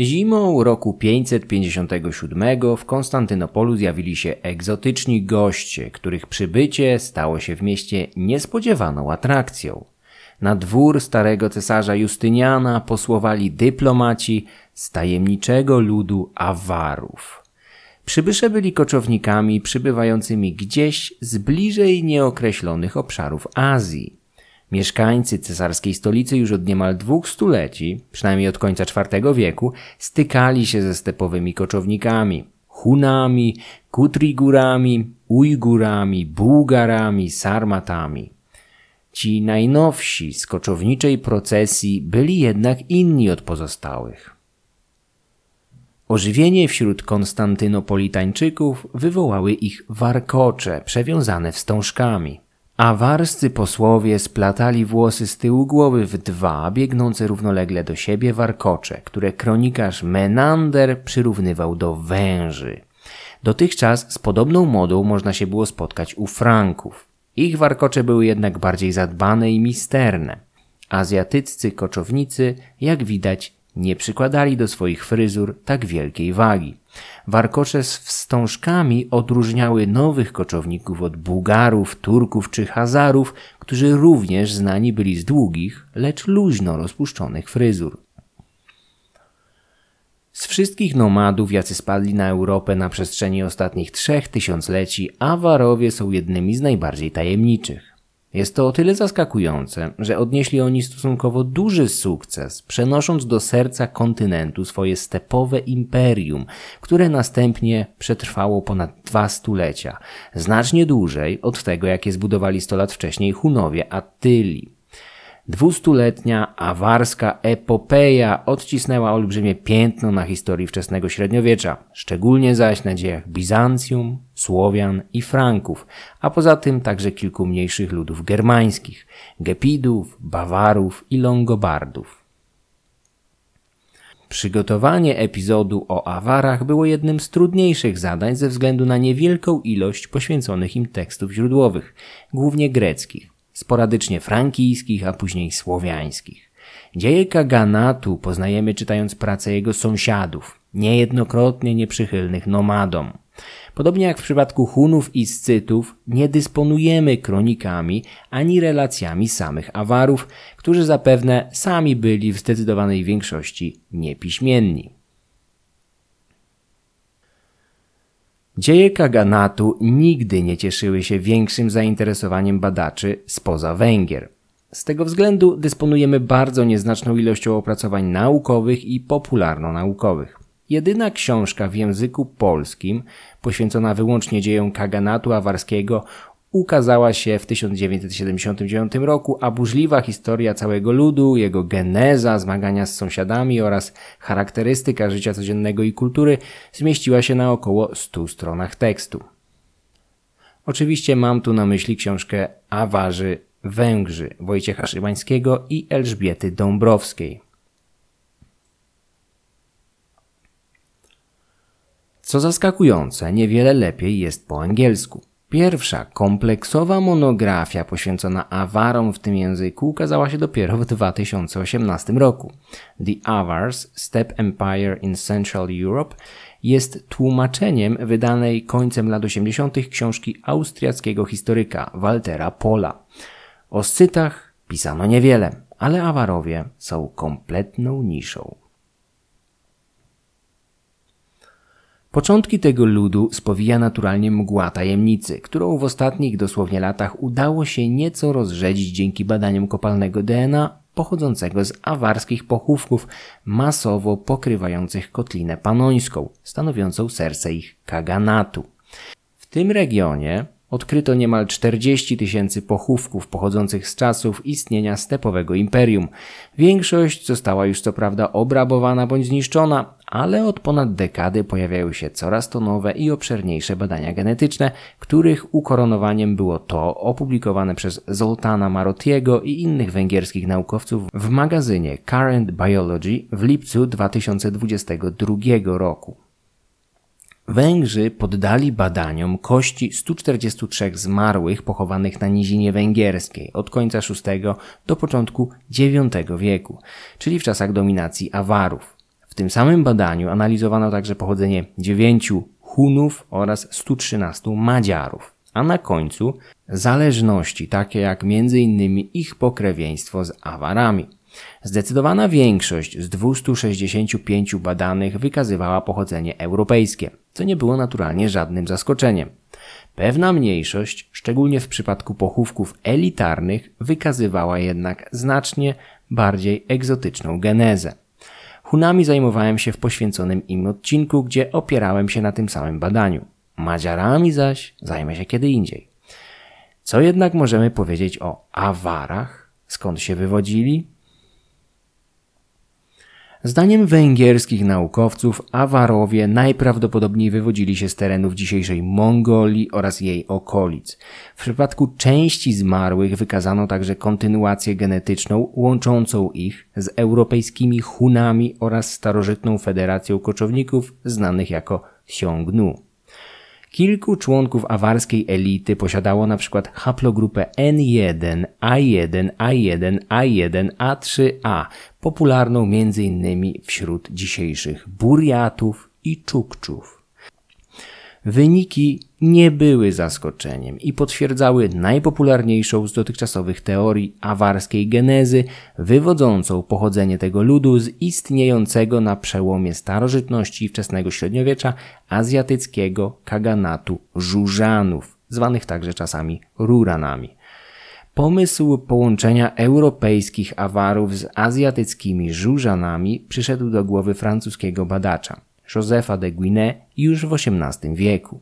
Zimą roku 557 w Konstantynopolu zjawili się egzotyczni goście, których przybycie stało się w mieście niespodziewaną atrakcją. Na dwór starego cesarza Justyniana posłowali dyplomaci z tajemniczego ludu Awarów. Przybysze byli koczownikami przybywającymi gdzieś z bliżej nieokreślonych obszarów Azji. Mieszkańcy cesarskiej stolicy już od niemal dwóch stuleci, przynajmniej od końca IV wieku, stykali się ze stepowymi koczownikami. Hunami, Kutrigurami, Ujgurami, Bułgarami, Sarmatami. Ci najnowsi z koczowniczej procesji byli jednak inni od pozostałych. Ożywienie wśród konstantynopolitańczyków wywołały ich warkocze przewiązane wstążkami. Awarscy posłowie splatali włosy z tyłu głowy w dwa biegnące równolegle do siebie warkocze, które kronikarz Menander przyrównywał do węży. Dotychczas z podobną modą można się było spotkać u Franków. Ich warkocze były jednak bardziej zadbane i misterne. Azjatyccy koczownicy, jak widać, nie przykładali do swoich fryzur tak wielkiej wagi. Warkocze z wstążkami odróżniały nowych koczowników od Bułgarów, Turków czy Hazarów, którzy również znani byli z długich, lecz luźno rozpuszczonych fryzur. Z wszystkich nomadów, jacy spadli na Europę na przestrzeni ostatnich trzech tysiącleci, Awarowie są jednymi z najbardziej tajemniczych. Jest to o tyle zaskakujące, że odnieśli oni stosunkowo duży sukces, przenosząc do serca kontynentu swoje stepowe imperium, które następnie przetrwało ponad dwa stulecia, znacznie dłużej od tego, jakie zbudowali sto lat wcześniej Hunowie Attyli. Dwustuletnia awarska epopeja odcisnęła olbrzymie piętno na historii wczesnego średniowiecza, szczególnie zaś na dziejach Bizancjum, Słowian i Franków, a poza tym także kilku mniejszych ludów germańskich, Gepidów, Bawarów i Longobardów. Przygotowanie epizodu o awarach było jednym z trudniejszych zadań ze względu na niewielką ilość poświęconych im tekstów źródłowych, głównie greckich sporadycznie frankijskich, a później słowiańskich. Dzieje Kaganatu poznajemy czytając pracę jego sąsiadów, niejednokrotnie nieprzychylnych nomadom. Podobnie jak w przypadku Hunów i Scytów, nie dysponujemy kronikami ani relacjami samych Awarów, którzy zapewne sami byli w zdecydowanej większości niepiśmienni. Dzieje Kaganatu nigdy nie cieszyły się większym zainteresowaniem badaczy spoza Węgier. Z tego względu dysponujemy bardzo nieznaczną ilością opracowań naukowych i popularno-naukowych. Jedyna książka w języku polskim poświęcona wyłącznie dziejom Kaganatu awarskiego ukazała się w 1979 roku, a burzliwa historia całego ludu, jego geneza, zmagania z sąsiadami oraz charakterystyka życia codziennego i kultury zmieściła się na około 100 stronach tekstu. Oczywiście mam tu na myśli książkę Awarzy Węgrzy Wojciecha Szymańskiego i Elżbiety Dąbrowskiej. Co zaskakujące, niewiele lepiej jest po angielsku. Pierwsza kompleksowa monografia poświęcona awarom w tym języku ukazała się dopiero w 2018 roku. The Avars Step Empire in Central Europe jest tłumaczeniem wydanej końcem lat 80. książki austriackiego historyka Waltera Pola. O Scytach pisano niewiele, ale awarowie są kompletną niszą. Początki tego ludu spowija naturalnie mgła tajemnicy, którą w ostatnich dosłownie latach udało się nieco rozrzedzić dzięki badaniom kopalnego DNA pochodzącego z awarskich pochówków masowo pokrywających kotlinę panońską, stanowiącą serce ich kaganatu. W tym regionie odkryto niemal 40 tysięcy pochówków pochodzących z czasów istnienia stepowego imperium. Większość została już co prawda obrabowana bądź zniszczona, ale od ponad dekady pojawiają się coraz to nowe i obszerniejsze badania genetyczne, których ukoronowaniem było to opublikowane przez Zoltana Marotiego i innych węgierskich naukowców w magazynie Current Biology w lipcu 2022 roku. Węgrzy poddali badaniom kości 143 zmarłych pochowanych na nizinie węgierskiej od końca VI do początku IX wieku, czyli w czasach dominacji Awarów. W tym samym badaniu analizowano także pochodzenie dziewięciu Hunów oraz 113 Madziarów, a na końcu zależności takie jak m.in. ich pokrewieństwo z Awarami. Zdecydowana większość z 265 badanych wykazywała pochodzenie europejskie, co nie było naturalnie żadnym zaskoczeniem. Pewna mniejszość, szczególnie w przypadku pochówków elitarnych, wykazywała jednak znacznie bardziej egzotyczną genezę. Hunami zajmowałem się w poświęconym im odcinku, gdzie opierałem się na tym samym badaniu. Madziarami zaś zajmę się kiedy indziej. Co jednak możemy powiedzieć o awarach? Skąd się wywodzili? Zdaniem węgierskich naukowców Awarowie najprawdopodobniej wywodzili się z terenów dzisiejszej Mongolii oraz jej okolic. W przypadku części zmarłych wykazano także kontynuację genetyczną łączącą ich z europejskimi Hunami oraz starożytną federacją koczowników znanych jako Xiongnu. Kilku członków awarskiej elity posiadało na przykład haplogrupę N1, A1, A1, A1, A3A, popularną m.in. wśród dzisiejszych Buriatów i Czukczów. Wyniki nie były zaskoczeniem i potwierdzały najpopularniejszą z dotychczasowych teorii awarskiej genezy, wywodzącą pochodzenie tego ludu z istniejącego na przełomie starożytności i wczesnego średniowiecza azjatyckiego kaganatu Żużanów, zwanych także czasami Ruranami. Pomysł połączenia europejskich awarów z azjatyckimi Żużanami przyszedł do głowy francuskiego badacza. Józefa de Guinet już w XVIII wieku.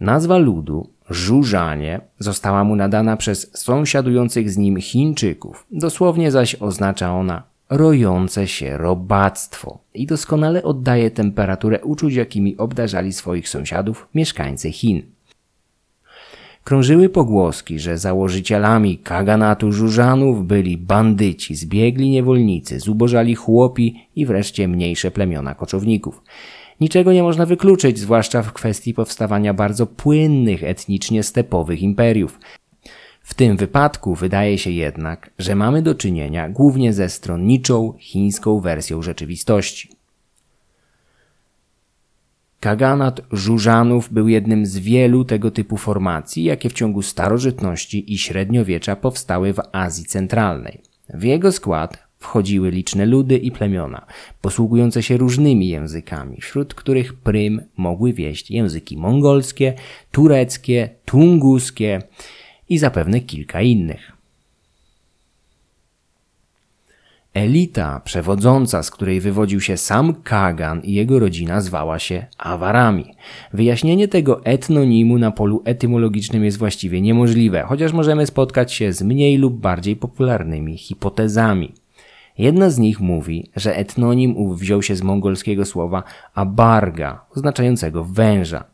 Nazwa ludu, Żużanie, została mu nadana przez sąsiadujących z nim Chińczyków. Dosłownie zaś oznacza ona rojące się robactwo i doskonale oddaje temperaturę uczuć, jakimi obdarzali swoich sąsiadów mieszkańcy Chin. Krążyły pogłoski, że założycielami kaganatu Żużanów byli bandyci, zbiegli niewolnicy, zubożali chłopi i wreszcie mniejsze plemiona koczowników. Niczego nie można wykluczyć, zwłaszcza w kwestii powstawania bardzo płynnych etnicznie stepowych imperiów. W tym wypadku wydaje się jednak, że mamy do czynienia głównie ze stronniczą chińską wersją rzeczywistości. Kaganat Żużanów był jednym z wielu tego typu formacji, jakie w ciągu starożytności i średniowiecza powstały w Azji Centralnej. W jego skład wchodziły liczne ludy i plemiona, posługujące się różnymi językami, wśród których prym mogły wieść języki mongolskie, tureckie, tunguskie i zapewne kilka innych. Elita przewodząca, z której wywodził się sam Kagan i jego rodzina, zwała się Awarami. Wyjaśnienie tego etnonimu na polu etymologicznym jest właściwie niemożliwe, chociaż możemy spotkać się z mniej lub bardziej popularnymi hipotezami. Jedna z nich mówi, że etnonim ów wziął się z mongolskiego słowa abarga, oznaczającego węża.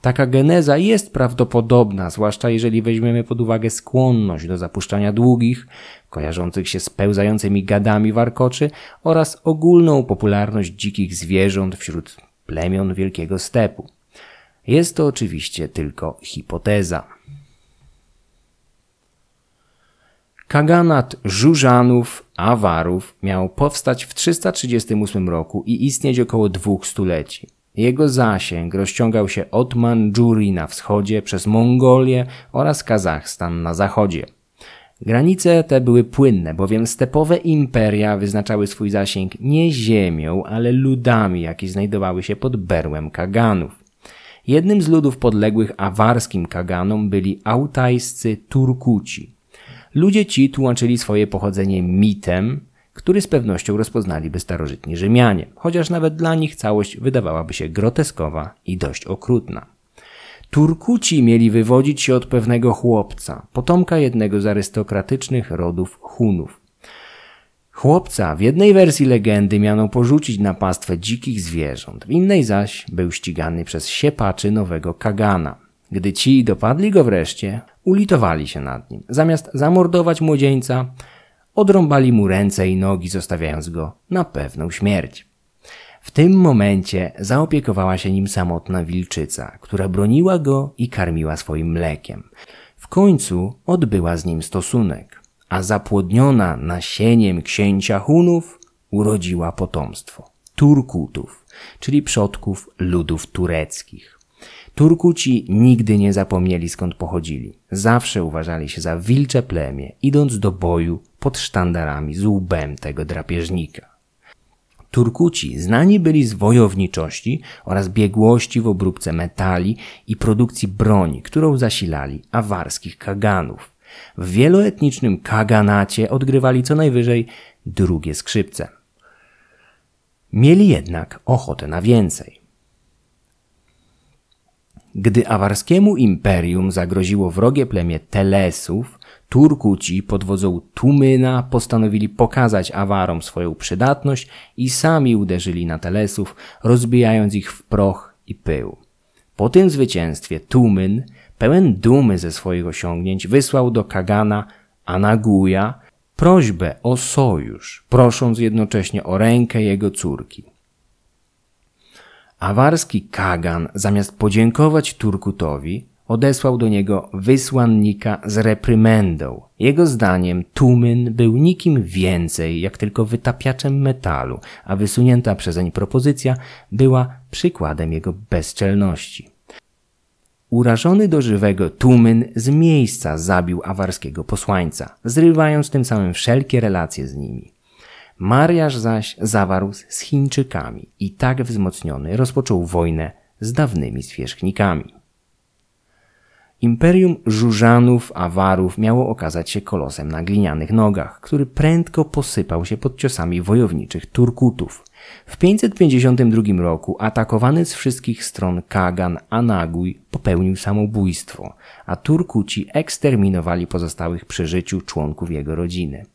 Taka geneza jest prawdopodobna, zwłaszcza jeżeli weźmiemy pod uwagę skłonność do zapuszczania długich, kojarzących się z pełzającymi gadami warkoczy oraz ogólną popularność dzikich zwierząt wśród plemion Wielkiego Stepu. Jest to oczywiście tylko hipoteza. Kaganat Żużanów, Awarów miał powstać w 338 roku i istnieć około dwóch stuleci. Jego zasięg rozciągał się od Mandżurii na wschodzie przez Mongolię oraz Kazachstan na zachodzie. Granice te były płynne, bowiem stepowe imperia wyznaczały swój zasięg nie ziemią, ale ludami, jakie znajdowały się pod berłem Kaganów. Jednym z ludów podległych awarskim Kaganom byli autajscy Turkuci. Ludzie ci tłumaczyli swoje pochodzenie mitem, który z pewnością rozpoznaliby starożytni Rzymianie, chociaż nawet dla nich całość wydawałaby się groteskowa i dość okrutna. Turkuci mieli wywodzić się od pewnego chłopca, potomka jednego z arystokratycznych rodów Hunów. Chłopca w jednej wersji legendy miano porzucić na pastwę dzikich zwierząt, w innej zaś był ścigany przez siepaczy nowego Kagana. Gdy ci dopadli go wreszcie, ulitowali się nad nim. Zamiast zamordować młodzieńca, odrąbali mu ręce i nogi, zostawiając go na pewną śmierć. W tym momencie zaopiekowała się nim samotna wilczyca, która broniła go i karmiła swoim mlekiem. W końcu odbyła z nim stosunek, a zapłodniona nasieniem księcia Hunów urodziła potomstwo Turkutów, czyli przodków ludów tureckich. Turkuci nigdy nie zapomnieli skąd pochodzili. Zawsze uważali się za wilcze plemię, idąc do boju pod sztandarami z łbem tego drapieżnika. Turkuci znani byli z wojowniczości oraz biegłości w obróbce metali i produkcji broni, którą zasilali awarskich kaganów. W wieloetnicznym kaganacie odgrywali co najwyżej drugie skrzypce. Mieli jednak ochotę na więcej. Gdy awarskiemu imperium zagroziło wrogie plemię Telesów, Turkuci pod wodzą Tumyna postanowili pokazać Awarom swoją przydatność i sami uderzyli na Telesów, rozbijając ich w proch i pył. Po tym zwycięstwie Tumyn, pełen dumy ze swoich osiągnięć, wysłał do Kagana Anaguja prośbę o sojusz, prosząc jednocześnie o rękę jego córki. Awarski Kagan, zamiast podziękować Turkutowi, odesłał do niego wysłannika z reprymendą. Jego zdaniem Tumyn był nikim więcej jak tylko wytapiaczem metalu, a wysunięta przezeń propozycja była przykładem jego bezczelności. Urażony do żywego Tumyn z miejsca zabił awarskiego posłańca, zrywając tym samym wszelkie relacje z nimi. Mariasz zaś zawarł z Chińczykami i tak wzmocniony rozpoczął wojnę z dawnymi zwierzchnikami. Imperium Żużanów, Awarów miało okazać się kolosem na glinianych nogach, który prędko posypał się pod ciosami wojowniczych Turkutów. W 552 roku atakowany z wszystkich stron Kagan Anaguj popełnił samobójstwo, a Turkuci eksterminowali pozostałych przy życiu członków jego rodziny.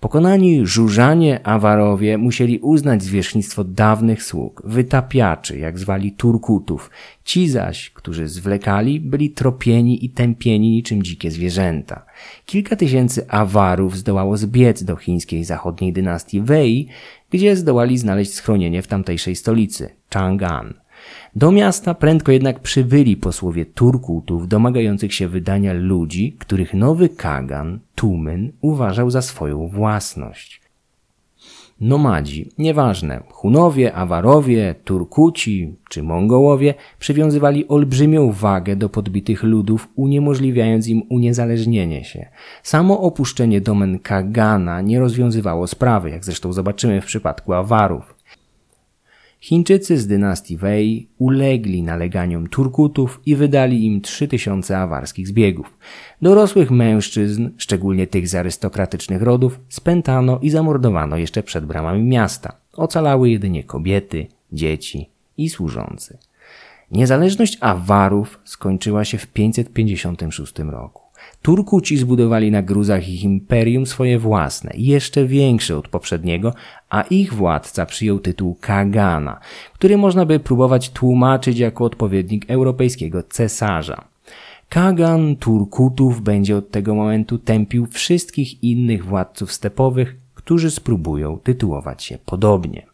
Pokonani żużanie Awarowie musieli uznać zwierzchnictwo dawnych sług, wytapiaczy, jak zwali Turkutów. Ci zaś, którzy zwlekali, byli tropieni i tępieni niczym dzikie zwierzęta. Kilka tysięcy Awarów zdołało zbiec do chińskiej zachodniej dynastii Wei, gdzie zdołali znaleźć schronienie w tamtejszej stolicy, Chang'an. Do miasta prędko jednak przybyli posłowie Turkutów domagających się wydania ludzi, których nowy Kagan, Tumyn, uważał za swoją własność. Nomadzi, nieważne, Hunowie, Awarowie, Turkuci czy Mongołowie przywiązywali olbrzymią wagę do podbitych ludów, uniemożliwiając im uniezależnienie się. Samo opuszczenie domen Kagana nie rozwiązywało sprawy, jak zresztą zobaczymy w przypadku Awarów. Chińczycy z dynastii Wei ulegli naleganiom Turkutów i wydali im 3000 awarskich zbiegów. Dorosłych mężczyzn, szczególnie tych z arystokratycznych rodów, spętano i zamordowano jeszcze przed bramami miasta. Ocalały jedynie kobiety, dzieci i służący. Niezależność Awarów skończyła się w 556 roku. Turkuci zbudowali na gruzach ich imperium swoje własne, jeszcze większe od poprzedniego, a ich władca przyjął tytuł Kagana, który można by próbować tłumaczyć jako odpowiednik europejskiego cesarza. Kagan Turkutów będzie od tego momentu tępił wszystkich innych władców stepowych, którzy spróbują tytułować się podobnie.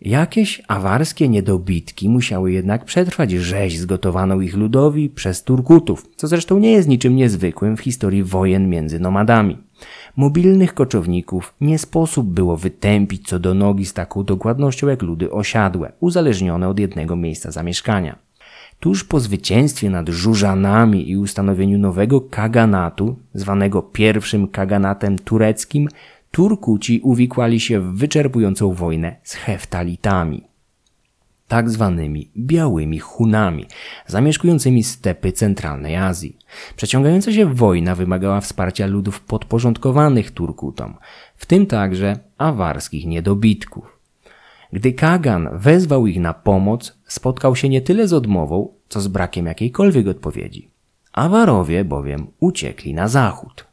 Jakieś awarskie niedobitki musiały jednak przetrwać rzeź zgotowaną ich ludowi przez Turkutów, co zresztą nie jest niczym niezwykłym w historii wojen między nomadami. Mobilnych koczowników nie sposób było wytępić co do nogi z taką dokładnością jak ludy osiadłe, uzależnione od jednego miejsca zamieszkania. Tuż po zwycięstwie nad Żużanami i ustanowieniu nowego kaganatu, zwanego pierwszym kaganatem tureckim, Turkuci uwikłali się w wyczerpującą wojnę z Heftalitami, tak zwanymi białymi Hunami, zamieszkującymi stepy centralnej Azji. Przeciągająca się wojna wymagała wsparcia ludów podporządkowanych Turkutom, w tym także awarskich niedobitków. Gdy Kagan wezwał ich na pomoc, spotkał się nie tyle z odmową, co z brakiem jakiejkolwiek odpowiedzi. Awarowie bowiem uciekli na zachód.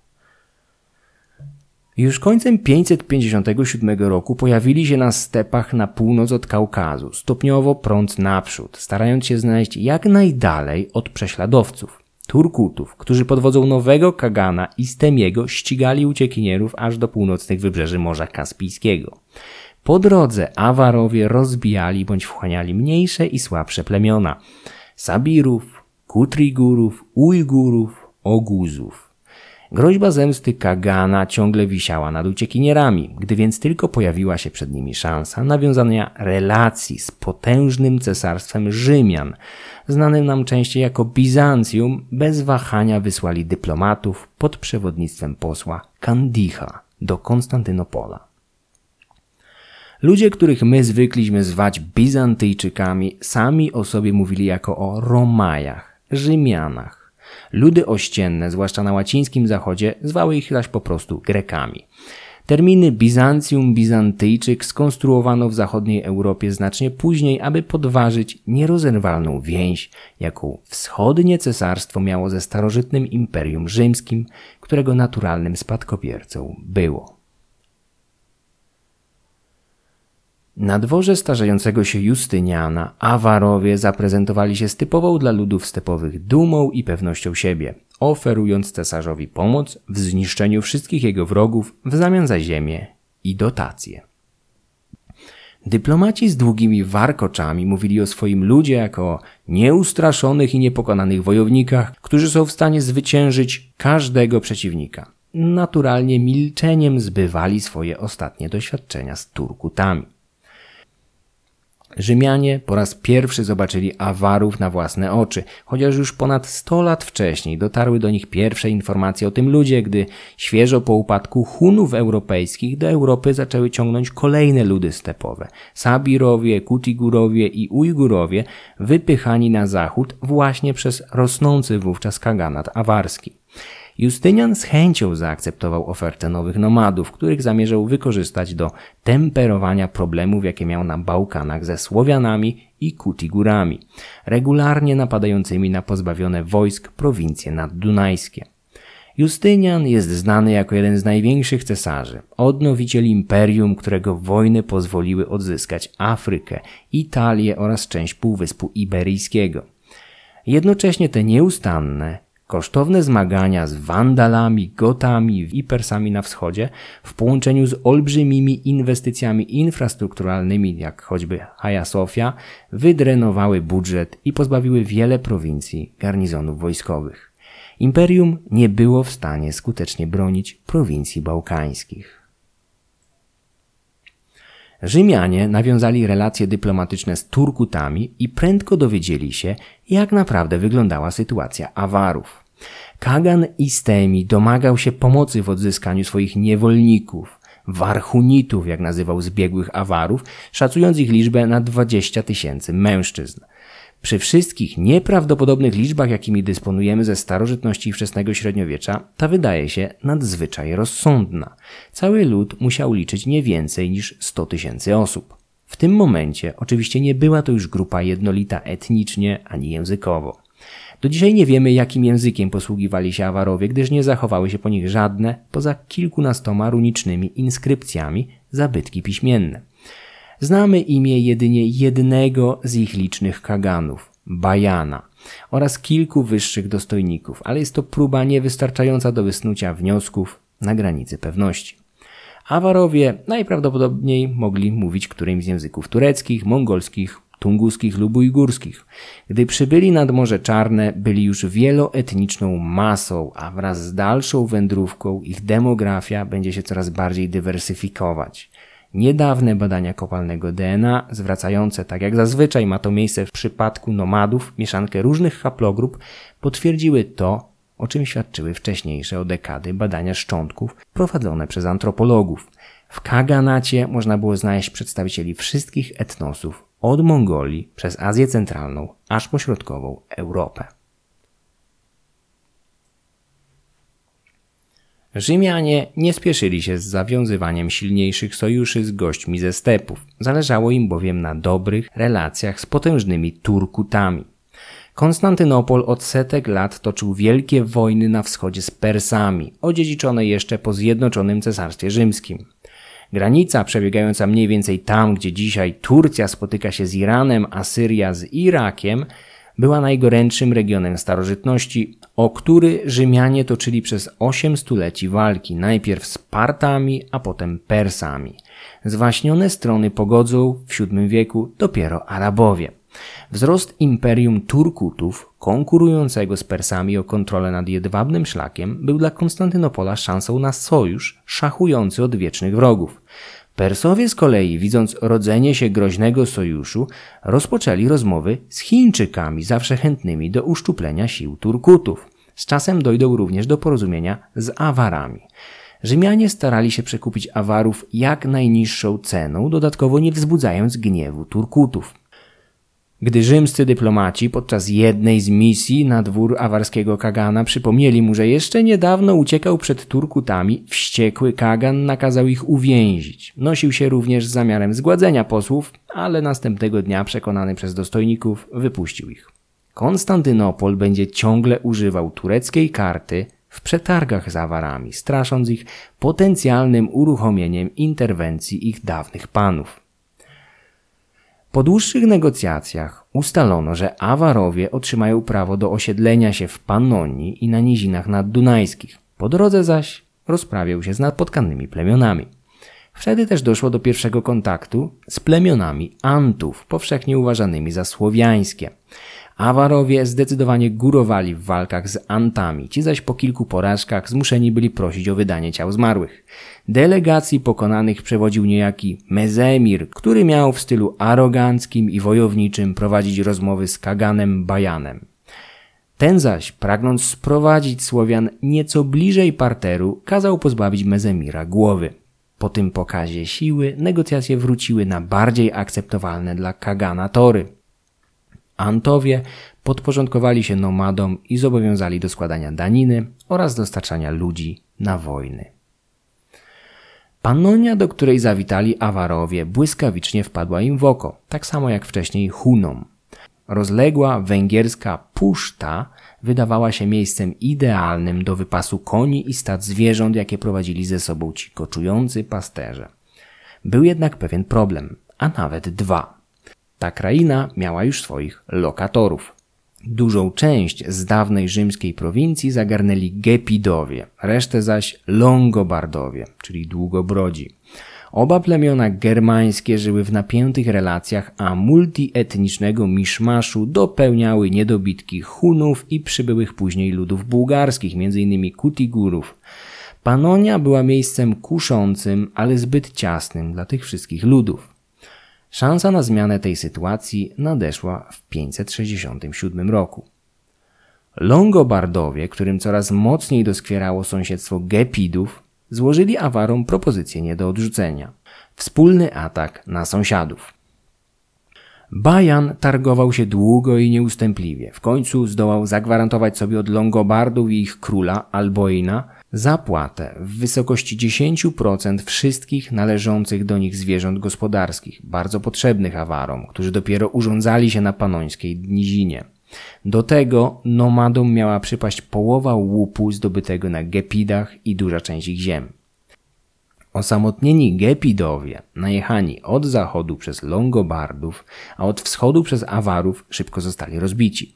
Już końcem 557 roku pojawili się na stepach na północ od Kaukazu, stopniowo prąd naprzód, starając się znaleźć jak najdalej od prześladowców. Turkutów, którzy pod wodzą nowego Kagana i Stemiego ścigali uciekinierów aż do północnych wybrzeży Morza Kaspijskiego. Po drodze Awarowie rozbijali bądź wchłaniali mniejsze i słabsze plemiona Sabirów, Kutrigurów, Ujgurów, Oguzów. Groźba zemsty Kagana ciągle wisiała nad uciekinierami, gdy więc tylko pojawiła się przed nimi szansa nawiązania relacji z potężnym cesarstwem Rzymian, znanym nam częściej jako Bizancjum, bez wahania wysłali dyplomatów pod przewodnictwem posła Kandicha do Konstantynopola. Ludzie, których my zwykliśmy zwać Bizantyjczykami, sami o sobie mówili jako o Romajach, Rzymianach. Ludy ościenne, zwłaszcza na łacińskim zachodzie, zwały ich zaś po prostu Grekami. Terminy Bizancjum, Bizantyjczyk skonstruowano w zachodniej Europie znacznie później, aby podważyć nierozerwalną więź, jaką wschodnie cesarstwo miało ze starożytnym Imperium Rzymskim, którego naturalnym spadkobiercą było. Na dworze starzejącego się Justyniana Awarowie zaprezentowali się z typową dla ludów stepowych dumą i pewnością siebie, oferując cesarzowi pomoc w zniszczeniu wszystkich jego wrogów w zamian za ziemię i dotacje. Dyplomaci z długimi warkoczami mówili o swoim ludzie jako o nieustraszonych i niepokonanych wojownikach, którzy są w stanie zwyciężyć każdego przeciwnika. Naturalnie milczeniem zbywali swoje ostatnie doświadczenia z Turkutami. Rzymianie po raz pierwszy zobaczyli awarów na własne oczy, chociaż już ponad 100 lat wcześniej dotarły do nich pierwsze informacje o tym ludzie, gdy świeżo po upadku Hunów europejskich do Europy zaczęły ciągnąć kolejne ludy stepowe. Sabirowie, Kutigurowie i Ujgurowie wypychani na zachód właśnie przez rosnący wówczas kaganat awarski. Justynian z chęcią zaakceptował ofertę nowych nomadów, których zamierzał wykorzystać do temperowania problemów, jakie miał na Bałkanach ze Słowianami i Kutigurami, regularnie napadającymi na pozbawione wojsk prowincje naddunajskie. Justynian jest znany jako jeden z największych cesarzy, odnowiciel imperium, którego wojny pozwoliły odzyskać Afrykę, Italię oraz część Półwyspu Iberyjskiego. Jednocześnie te nieustanne, Kosztowne zmagania z Wandalami, Gotami i Persami na wschodzie w połączeniu z olbrzymimi inwestycjami infrastrukturalnymi, jak choćby Hagia Sofia, wydrenowały budżet i pozbawiły wiele prowincji garnizonów wojskowych. Imperium nie było w stanie skutecznie bronić prowincji bałkańskich. Rzymianie nawiązali relacje dyplomatyczne z Turkutami i prędko dowiedzieli się, jak naprawdę wyglądała sytuacja Awarów. Kagan Istemi domagał się pomocy w odzyskaniu swoich niewolników, warchunitów, jak nazywał zbiegłych Awarów, szacując ich liczbę na 20 tysięcy mężczyzn. Przy wszystkich nieprawdopodobnych liczbach, jakimi dysponujemy ze starożytności i wczesnego średniowiecza, ta wydaje się nadzwyczaj rozsądna. Cały lud musiał liczyć nie więcej niż 100 tysięcy osób. W tym momencie oczywiście nie była to już grupa jednolita etnicznie ani językowo. Do dzisiaj nie wiemy, jakim językiem posługiwali się Awarowie, gdyż nie zachowały się po nich żadne, poza kilkunastoma runicznymi inskrypcjami, zabytki piśmienne. Znamy imię jedynie jednego z ich licznych kaganów, Bajana, oraz kilku wyższych dostojników, ale jest to próba niewystarczająca do wysnucia wniosków na granicy pewności. Awarowie najprawdopodobniej mogli mówić którymś z języków tureckich, mongolskich, tunguskich lub ujgurskich. Gdy przybyli nad Morze Czarne, byli już wieloetniczną masą, a wraz z dalszą wędrówką ich demografia będzie się coraz bardziej dywersyfikować. Niedawne badania kopalnego DNA, zwracające, tak jak zazwyczaj ma to miejsce w przypadku nomadów, mieszankę różnych haplogrup, potwierdziły to, o czym świadczyły wcześniejsze o dekady badania szczątków prowadzone przez antropologów. W Kaganacie można było znaleźć przedstawicieli wszystkich etnosów, od Mongolii przez Azję Centralną aż po środkową Europę. Rzymianie nie spieszyli się z zawiązywaniem silniejszych sojuszy z gośćmi ze stepów. Zależało im bowiem na dobrych relacjach z potężnymi Turkutami. Konstantynopol od setek lat toczył wielkie wojny na wschodzie z Persami, odziedziczone jeszcze po Zjednoczonym Cesarstwie Rzymskim. Granica przebiegająca mniej więcej tam, gdzie dzisiaj Turcja spotyka się z Iranem, a Syria z Irakiem, była najgorętszym regionem starożytności, o który Rzymianie toczyli przez osiem stuleci walki, najpierw z Partami, a potem Persami. Zwaśnione strony pogodzą w VII wieku dopiero Arabowie. Wzrost imperium Turkutów, konkurującego z Persami o kontrolę nad jedwabnym szlakiem, był dla Konstantynopola szansą na sojusz szachujący od wiecznych wrogów. Persowie z kolei, widząc rodzenie się groźnego sojuszu, rozpoczęli rozmowy z Chińczykami zawsze chętnymi do uszczuplenia sił Turkutów. Z czasem dojdą również do porozumienia z Awarami. Rzymianie starali się przekupić Awarów jak najniższą ceną, dodatkowo nie wzbudzając gniewu Turkutów. Gdy rzymscy dyplomaci podczas jednej z misji na dwór awarskiego Kagana przypomnieli mu, że jeszcze niedawno uciekał przed Turkutami, wściekły Kagan nakazał ich uwięzić. Nosił się również z zamiarem zgładzenia posłów, ale następnego dnia przekonany przez dostojników wypuścił ich. Konstantynopol będzie ciągle używał tureckiej karty w przetargach z awarami, strasząc ich potencjalnym uruchomieniem interwencji ich dawnych panów. Po dłuższych negocjacjach ustalono, że Awarowie otrzymają prawo do osiedlenia się w Pannonii i na nizinach naddunajskich. Po drodze zaś rozprawiał się z napotkanymi plemionami. Wtedy też doszło do pierwszego kontaktu z plemionami Antów, powszechnie uważanymi za słowiańskie. Awarowie zdecydowanie górowali w walkach z Antami, ci zaś po kilku porażkach zmuszeni byli prosić o wydanie ciał zmarłych. Delegacji pokonanych przewodził niejaki Mezemir, który miał w stylu aroganckim i wojowniczym prowadzić rozmowy z Kaganem Bajanem. Ten zaś, pragnąc sprowadzić Słowian nieco bliżej parteru, kazał pozbawić Mezemira głowy. Po tym pokazie siły negocjacje wróciły na bardziej akceptowalne dla Kagana tory. Antowie podporządkowali się nomadom i zobowiązali do składania daniny oraz dostarczania ludzi na wojny. Pannonia, do której zawitali Awarowie, błyskawicznie wpadła im w oko, tak samo jak wcześniej Hunom. Rozległa węgierska puszta wydawała się miejscem idealnym do wypasu koni i stad zwierząt, jakie prowadzili ze sobą ci koczujący pasterze. Był jednak pewien problem, a nawet dwa. Ta kraina miała już swoich lokatorów. Dużą część z dawnej rzymskiej prowincji zagarnęli Gepidowie, resztę zaś Longobardowie, czyli długobrodzi. Oba plemiona germańskie żyły w napiętych relacjach, a multietnicznego miszmaszu dopełniały niedobitki Hunów i przybyłych później ludów bułgarskich, m.in. Kutigurów. Panonia była miejscem kuszącym, ale zbyt ciasnym dla tych wszystkich ludów. Szansa na zmianę tej sytuacji nadeszła w 567 roku. Longobardowie, którym coraz mocniej doskwierało sąsiedztwo Gepidów, złożyli Awarom propozycję nie do odrzucenia. Wspólny atak na sąsiadów. Bajan targował się długo i nieustępliwie. W końcu zdołał zagwarantować sobie od Longobardów i ich króla, Alboina, zapłatę w wysokości 10% wszystkich należących do nich zwierząt gospodarskich, bardzo potrzebnych awarom, którzy dopiero urządzali się na panońskiej nizinie. Do tego nomadom miała przypaść połowa łupu zdobytego na Gepidach i duża część ich ziem. Osamotnieni Gepidowie, najechani od zachodu przez Longobardów, a od wschodu przez Awarów, szybko zostali rozbici.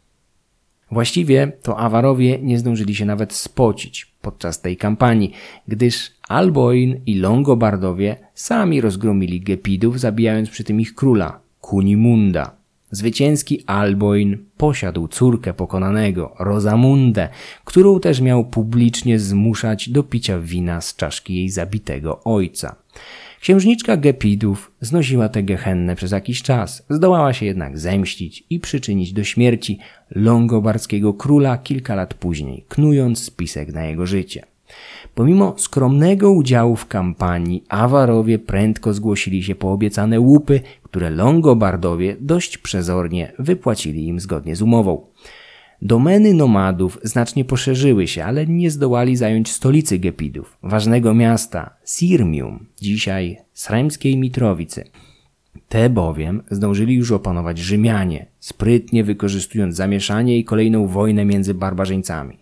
Właściwie to Awarowie nie zdążyli się nawet spocić podczas tej kampanii, gdyż Alboin i Longobardowie sami rozgromili Gepidów, zabijając przy tym ich króla, Kunimunda. Zwycięski Alboin posiadł córkę pokonanego, Rosamundę, którą też miał publicznie zmuszać do picia wina z czaszki jej zabitego ojca. Księżniczka Gepidów znosiła tę gehennę przez jakiś czas, zdołała się jednak zemścić i przyczynić do śmierci longobarskiego króla kilka lat później, knując spisek na jego życie. Pomimo skromnego udziału w kampanii, Awarowie prędko zgłosili się po obiecane łupy, które Longobardowie dość przezornie wypłacili im zgodnie z umową. Domeny nomadów znacznie poszerzyły się, ale nie zdołali zająć stolicy Gepidów, ważnego miasta Sirmium, dzisiaj Sremskiej Mitrowicy. Te bowiem zdążyli już opanować Rzymianie, sprytnie wykorzystując zamieszanie i kolejną wojnę między barbarzyńcami.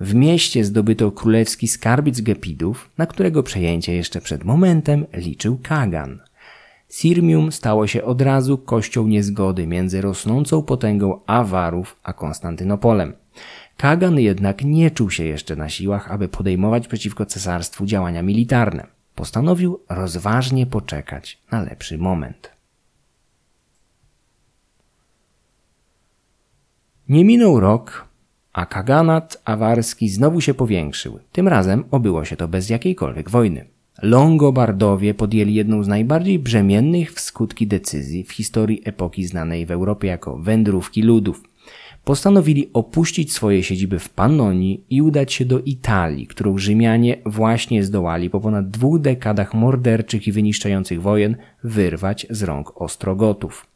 W mieście zdobyto królewski skarbiec Gepidów, na którego przejęcie jeszcze przed momentem liczył Kagan – Sirmium stało się od razu kością niezgody między rosnącą potęgą Awarów a Konstantynopolem. Kagan jednak nie czuł się jeszcze na siłach, aby podejmować przeciwko cesarstwu działania militarne. Postanowił rozważnie poczekać na lepszy moment. Nie minął rok, a kaganat awarski znowu się powiększył. Tym razem obyło się to bez jakiejkolwiek wojny. Longobardowie podjęli jedną z najbardziej brzemiennych w skutki decyzji w historii epoki znanej w Europie jako wędrówki ludów. Postanowili opuścić swoje siedziby w Pannonii i udać się do Italii, którą Rzymianie właśnie zdołali po ponad dwóch dekadach morderczych i wyniszczających wojen wyrwać z rąk Ostrogotów.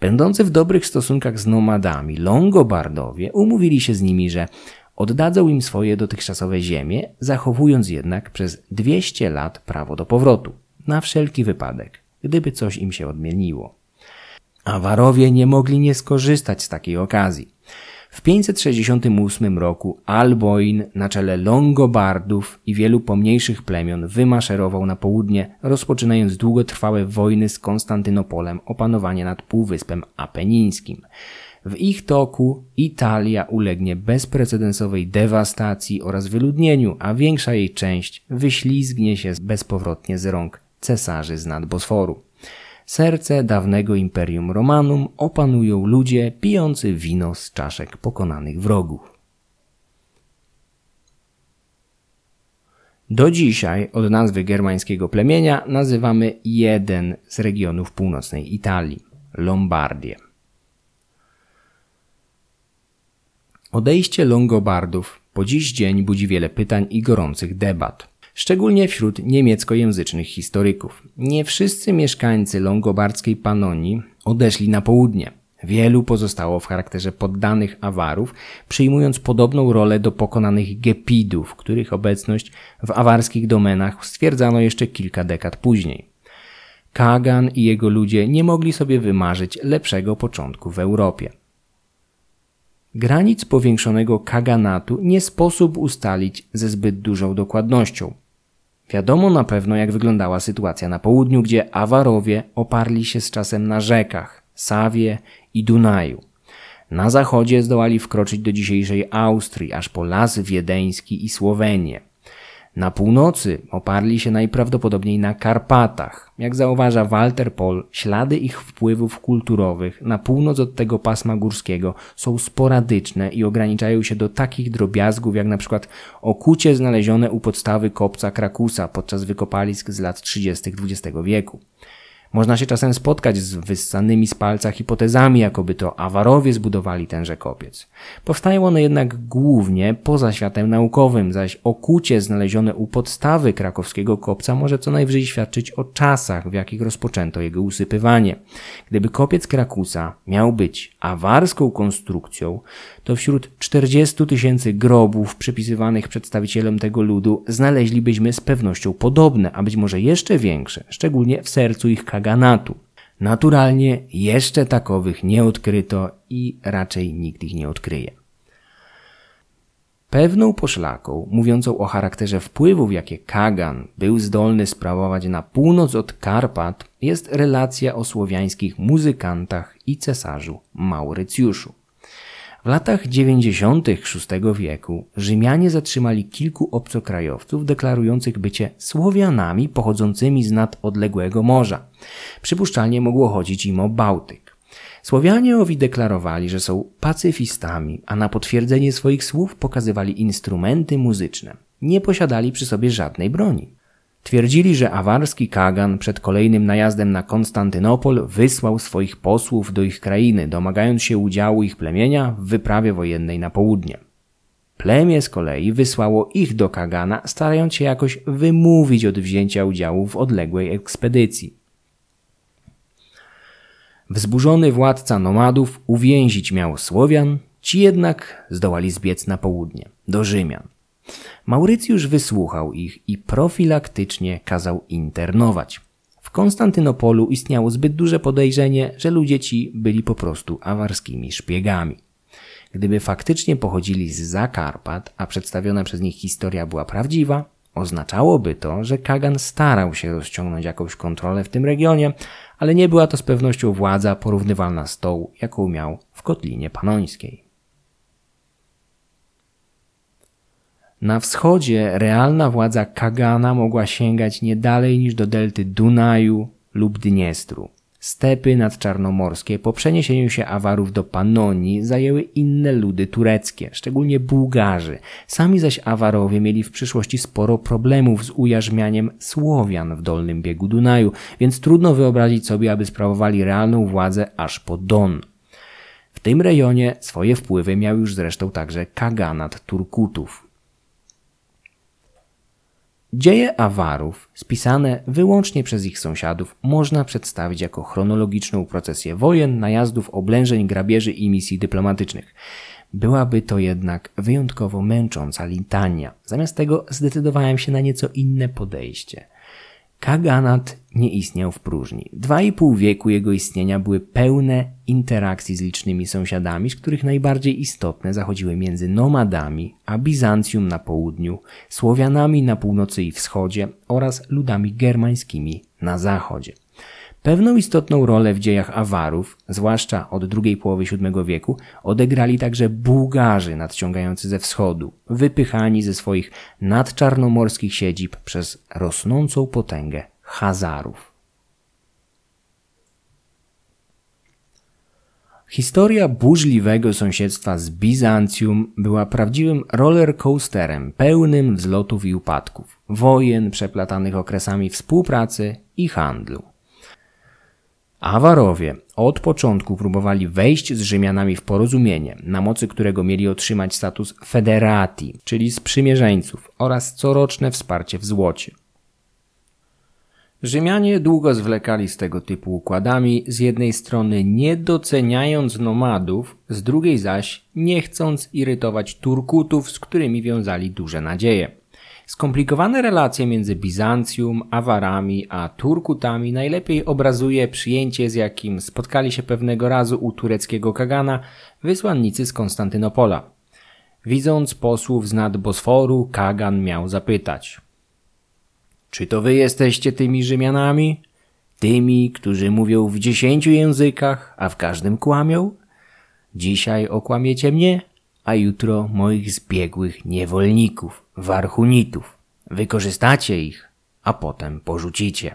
Będący w dobrych stosunkach z nomadami, Longobardowie umówili się z nimi, że oddadzą im swoje dotychczasowe ziemie, zachowując jednak przez 200 lat prawo do powrotu, na wszelki wypadek, gdyby coś im się odmieniło. Awarowie nie mogli nie skorzystać z takiej okazji. W 568 roku Alboin na czele Longobardów i wielu pomniejszych plemion wymaszerował na południe, rozpoczynając długotrwałe wojny z Konstantynopolem o panowanie nad Półwyspem Apenińskim. W ich toku Italia ulegnie bezprecedensowej dewastacji oraz wyludnieniu, a większa jej część wyślizgnie się bezpowrotnie z rąk cesarzy z nad Bosforu. Serce dawnego Imperium Romanum opanują ludzie pijący wino z czaszek pokonanych wrogów. Do dzisiaj od nazwy germańskiego plemienia nazywamy jeden z regionów północnej Italii Lombardię. Odejście Longobardów po dziś dzień budzi wiele pytań i gorących debat szczególnie wśród niemieckojęzycznych historyków. Nie wszyscy mieszkańcy longobardzkiej Panonii odeszli na południe. Wielu pozostało w charakterze poddanych awarów, przyjmując podobną rolę do pokonanych gepidów, których obecność w awarskich domenach stwierdzano jeszcze kilka dekad później. Kagan i jego ludzie nie mogli sobie wymarzyć lepszego początku w Europie. Granic powiększonego kaganatu nie sposób ustalić ze zbyt dużą dokładnością. Wiadomo na pewno, jak wyglądała sytuacja na południu, gdzie Awarowie oparli się z czasem na rzekach Sawie i Dunaju. Na zachodzie zdołali wkroczyć do dzisiejszej Austrii, aż po Las Wiedeński i Słowenię. Na północy oparli się najprawdopodobniej na Karpatach. Jak zauważa Walter Poll, ślady ich wpływów kulturowych na północ od tego pasma górskiego są sporadyczne i ograniczają się do takich drobiazgów jak na przykład okucie znalezione u podstawy kopca Krakusa podczas wykopalisk z lat 30. XX wieku. Można się czasem spotkać z wyssanymi z palca hipotezami, jakoby to awarowie zbudowali tenże kopiec. Powstają one jednak głównie poza światem naukowym, zaś okucie znalezione u podstawy krakowskiego kopca może co najwyżej świadczyć o czasach, w jakich rozpoczęto jego usypywanie. Gdyby kopiec Krakusa miał być awarską konstrukcją, to wśród 40 tysięcy grobów przypisywanych przedstawicielom tego ludu znaleźlibyśmy z pewnością podobne, a być może jeszcze większe, szczególnie w sercu ich kaganatu. Naturalnie jeszcze takowych nie odkryto i raczej nikt ich nie odkryje. Pewną poszlaką, mówiącą o charakterze wpływów, jakie Kagan był zdolny sprawować na północ od Karpat, jest relacja o słowiańskich muzykantach i cesarzu Maurycjuszu. W latach 90. VI wieku Rzymianie zatrzymali kilku obcokrajowców deklarujących bycie Słowianami pochodzącymi z nad odległego morza. Przypuszczalnie mogło chodzić im o Bałtyk. Słowianie owi deklarowali, że są pacyfistami, a na potwierdzenie swoich słów pokazywali instrumenty muzyczne. Nie posiadali przy sobie żadnej broni. Twierdzili, że awarski Kagan przed kolejnym najazdem na Konstantynopol wysłał swoich posłów do ich krainy, domagając się udziału ich plemienia w wyprawie wojennej na południe. Plemię z kolei wysłało ich do Kagana, starając się jakoś wymówić od wzięcia udziału w odległej ekspedycji. Wzburzony władca nomadów uwięzić miał Słowian, ci jednak zdołali zbiec na południe, do Rzymian. Maurycjusz wysłuchał ich i profilaktycznie kazał internować. W Konstantynopolu istniało zbyt duże podejrzenie, że ludzie ci byli po prostu awarskimi szpiegami. Gdyby faktycznie pochodzili z Zakarpat, a przedstawiona przez nich historia była prawdziwa, oznaczałoby to, że Kagan starał się rozciągnąć jakąś kontrolę w tym regionie, ale nie była to z pewnością władza porównywalna z tą, jaką miał w Kotlinie Panońskiej. Na wschodzie realna władza Kagana mogła sięgać nie dalej niż do delty Dunaju lub Dniestru. Stepy nadczarnomorskie po przeniesieniu się Awarów do Panonii zajęły inne ludy tureckie, szczególnie Bułgarzy. Sami zaś Awarowie mieli w przyszłości sporo problemów z ujarzmianiem Słowian w dolnym biegu Dunaju, więc trudno wyobrazić sobie, aby sprawowali realną władzę aż po Don. W tym rejonie swoje wpływy miał już zresztą także kaganat Turkutów. Dzieje Awarów, spisane wyłącznie przez ich sąsiadów, można przedstawić jako chronologiczną procesję wojen, najazdów, oblężeń, grabieży i misji dyplomatycznych. Byłaby to jednak wyjątkowo męcząca litania. Zamiast tego zdecydowałem się na nieco inne podejście. Kaganat nie istniał w próżni. Dwa i pół wieku jego istnienia były pełne interakcji z licznymi sąsiadami, z których najbardziej istotne zachodziły między nomadami, a Bizancjum na południu, Słowianami na północy i wschodzie oraz ludami germańskimi na zachodzie. Pewną istotną rolę w dziejach Awarów, zwłaszcza od drugiej połowy VII wieku, odegrali także Bułgarzy nadciągający ze wschodu, wypychani ze swoich nadczarnomorskich siedzib przez rosnącą potęgę Hazarów. Historia burzliwego sąsiedztwa z Bizancjum była prawdziwym rollercoasterem pełnym wzlotów i upadków, wojen przeplatanych okresami współpracy i handlu. Awarowie od początku próbowali wejść z Rzymianami w porozumienie, na mocy którego mieli otrzymać status federati, czyli sprzymierzeńców oraz coroczne wsparcie w złocie. Rzymianie długo zwlekali z tego typu układami, z jednej strony nie doceniając nomadów, z drugiej zaś nie chcąc irytować Turkutów, z którymi wiązali duże nadzieje. Skomplikowane relacje między Bizancjum, Awarami a Turkutami najlepiej obrazuje przyjęcie, z jakim spotkali się pewnego razu u tureckiego kagana wysłannicy z Konstantynopola. Widząc posłów z nad Bosforu, kagan miał zapytać: Czy to wy jesteście tymi Rzymianami? Tymi, którzy mówią w dziesięciu językach, a w każdym kłamią? Dzisiaj okłamiecie mnie, a jutro moich zbiegłych niewolników, warchunitów. Wykorzystacie ich, a potem porzucicie.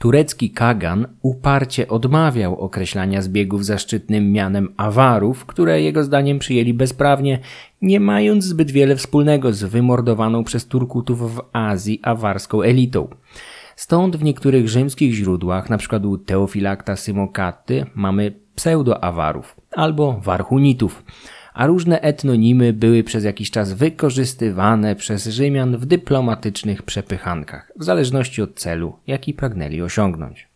Turecki kagan uparcie odmawiał określania zbiegów zaszczytnym mianem awarów, które jego zdaniem przyjęli bezprawnie, nie mając zbyt wiele wspólnego z wymordowaną przez Turkutów w Azji awarską elitą. Stąd w niektórych rzymskich źródłach, np. u Teofilakta Symokaty, mamy pseudo-awarów albo warhunitów, a różne etnonimy były przez jakiś czas wykorzystywane przez Rzymian w dyplomatycznych przepychankach, w zależności od celu, jaki pragnęli osiągnąć.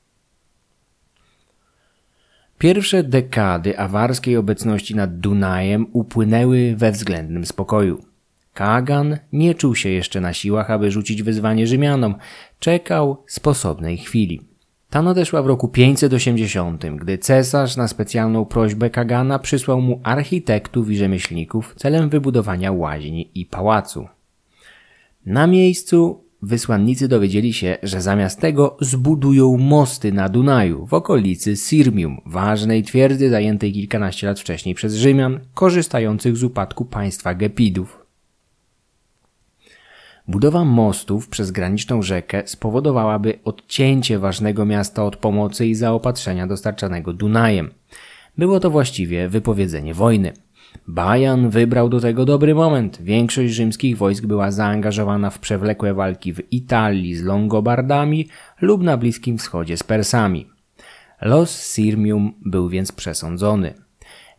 Pierwsze dekady awarskiej obecności nad Dunajem upłynęły we względnym spokoju. Kagan nie czuł się jeszcze na siłach, aby rzucić wyzwanie Rzymianom, czekał sposobnej chwili. Ta nadeszła w roku 580, gdy cesarz na specjalną prośbę Kagana przysłał mu architektów i rzemieślników celem wybudowania łaźni i pałacu. Na miejscu wysłannicy dowiedzieli się, że zamiast tego zbudują mosty na Dunaju w okolicy Sirmium, ważnej twierdzy zajętej kilkanaście lat wcześniej przez Rzymian, korzystających z upadku państwa Gepidów. Budowa mostów przez graniczną rzekę spowodowałaby odcięcie ważnego miasta od pomocy i zaopatrzenia dostarczanego Dunajem. Było to właściwie wypowiedzenie wojny. Bajan wybrał do tego dobry moment. Większość rzymskich wojsk była zaangażowana w przewlekłe walki w Italii z Longobardami lub na Bliskim Wschodzie z Persami. Los Sirmium był więc przesądzony.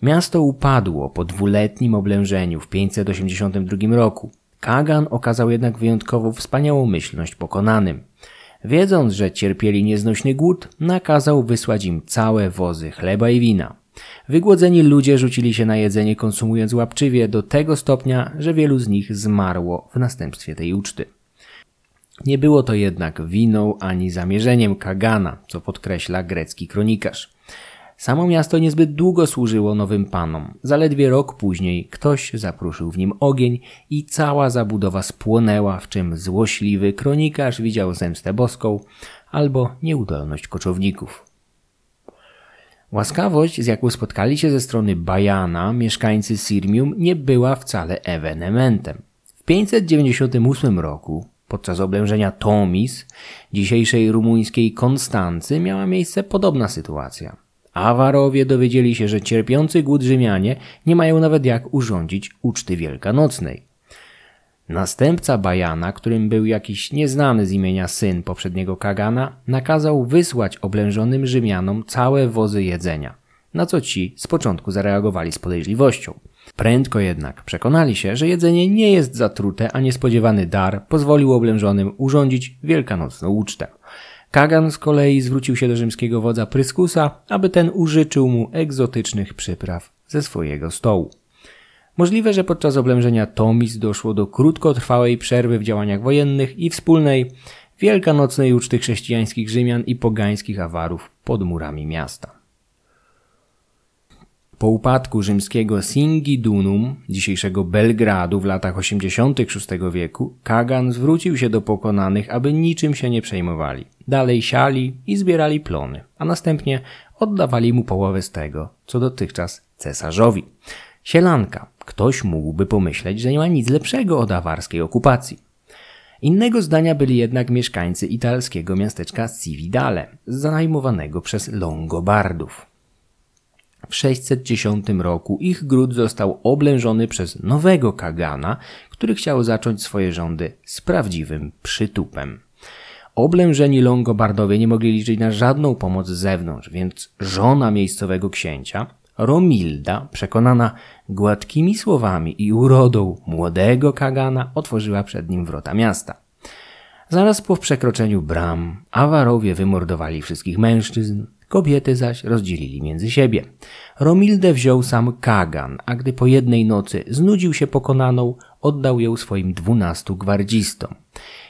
Miasto upadło po dwuletnim oblężeniu w 582 roku. Kagan okazał jednak wyjątkowo wspaniałą myślność pokonanym. Wiedząc, że cierpieli nieznośny głód, nakazał wysłać im całe wozy chleba i wina. Wygłodzeni ludzie rzucili się na jedzenie konsumując łapczywie do tego stopnia, że wielu z nich zmarło w następstwie tej uczty. Nie było to jednak winą ani zamierzeniem Kagana, co podkreśla grecki kronikarz. Samo miasto niezbyt długo służyło nowym panom. Zaledwie rok później ktoś zapruszył w nim ogień i cała zabudowa spłonęła, w czym złośliwy kronikarz widział zemstę boską albo nieudolność koczowników. Łaskawość, z jaką spotkali się ze strony Bajana mieszkańcy Sirmium, nie była wcale ewenementem. W 598 roku Podczas oblężenia Tomis, dzisiejszej rumuńskiej Konstancy, miała miejsce podobna sytuacja. Awarowie dowiedzieli się, że cierpiący głód Rzymianie nie mają nawet jak urządzić uczty wielkanocnej. Następca Bajana, którym był jakiś nieznany z imienia syn poprzedniego Kagana, nakazał wysłać oblężonym Rzymianom całe wozy jedzenia, na co ci z początku zareagowali z podejrzliwością. Prędko jednak przekonali się, że jedzenie nie jest zatrute, a niespodziewany dar pozwolił oblężonym urządzić wielkanocną ucztę. Kagan z kolei zwrócił się do rzymskiego wodza Pryskusa, aby ten użyczył mu egzotycznych przypraw ze swojego stołu. Możliwe, że podczas oblężenia Tomis doszło do krótkotrwałej przerwy w działaniach wojennych i wspólnej wielkanocnej uczty chrześcijańskich Rzymian i pogańskich awarów pod murami miasta. Po upadku rzymskiego Singidunum, dzisiejszego Belgradu w latach 86 wieku, Kagan zwrócił się do pokonanych, aby niczym się nie przejmowali. Dalej siali i zbierali plony, a następnie oddawali mu połowę z tego, co dotychczas cesarzowi. Sielanka. Ktoś mógłby pomyśleć, że nie ma nic lepszego od awarskiej okupacji. Innego zdania byli jednak mieszkańcy italskiego miasteczka Cividale, zajmowanego przez Longobardów. W 610 roku ich gród został oblężony przez nowego Kagana, który chciał zacząć swoje rządy z prawdziwym przytupem. Oblężeni Longobardowie nie mogli liczyć na żadną pomoc z zewnątrz, więc żona miejscowego księcia, Romilda, przekonana gładkimi słowami i urodą młodego Kagana, otworzyła przed nim wrota miasta. Zaraz po przekroczeniu bram, Awarowie wymordowali wszystkich mężczyzn, kobiety zaś rozdzielili między siebie. Romildę wziął sam Kagan, a gdy po jednej nocy znudził się pokonaną, oddał ją swoim dwunastu gwardzistom.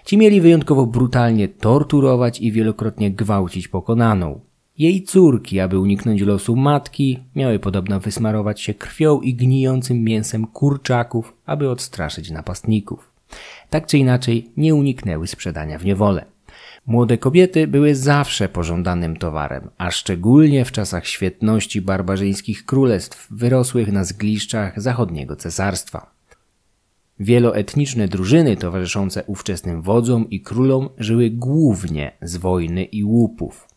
Ci mieli wyjątkowo brutalnie torturować i wielokrotnie gwałcić pokonaną. Jej córki, aby uniknąć losu matki, miały podobno wysmarować się krwią i gnijącym mięsem kurczaków, aby odstraszyć napastników. Tak czy inaczej nie uniknęły sprzedania w niewolę. Młode kobiety były zawsze pożądanym towarem, a szczególnie w czasach świetności barbarzyńskich królestw wyrosłych na zgliszczach zachodniego cesarstwa. Wieloetniczne drużyny towarzyszące ówczesnym wodzom i królom żyły głównie z wojny i łupów.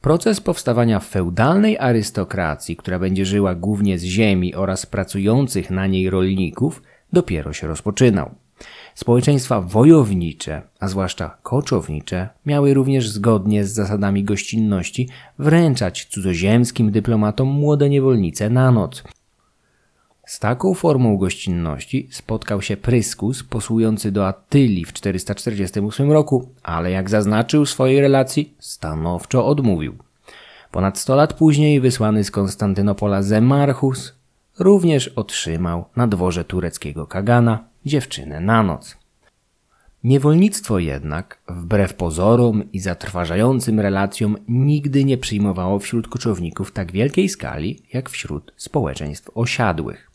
Proces powstawania feudalnej arystokracji, która będzie żyła głównie z ziemi oraz pracujących na niej rolników, dopiero się rozpoczynał. Społeczeństwa wojownicze, a zwłaszcza koczownicze, miały również zgodnie z zasadami gościnności wręczać cudzoziemskim dyplomatom młode niewolnice na noc. Z taką formą gościnności spotkał się Pryskus, posługujący do Attylii w 448 roku, ale jak zaznaczył w swojej relacji, stanowczo odmówił. Ponad 100 lat później wysłany z Konstantynopola Zemarchus również otrzymał na dworze tureckiego Kagana dziewczynę na noc. Niewolnictwo jednak, wbrew pozorom i zatrważającym relacjom, nigdy nie przyjmowało wśród koczowników tak wielkiej skali, jak wśród społeczeństw osiadłych.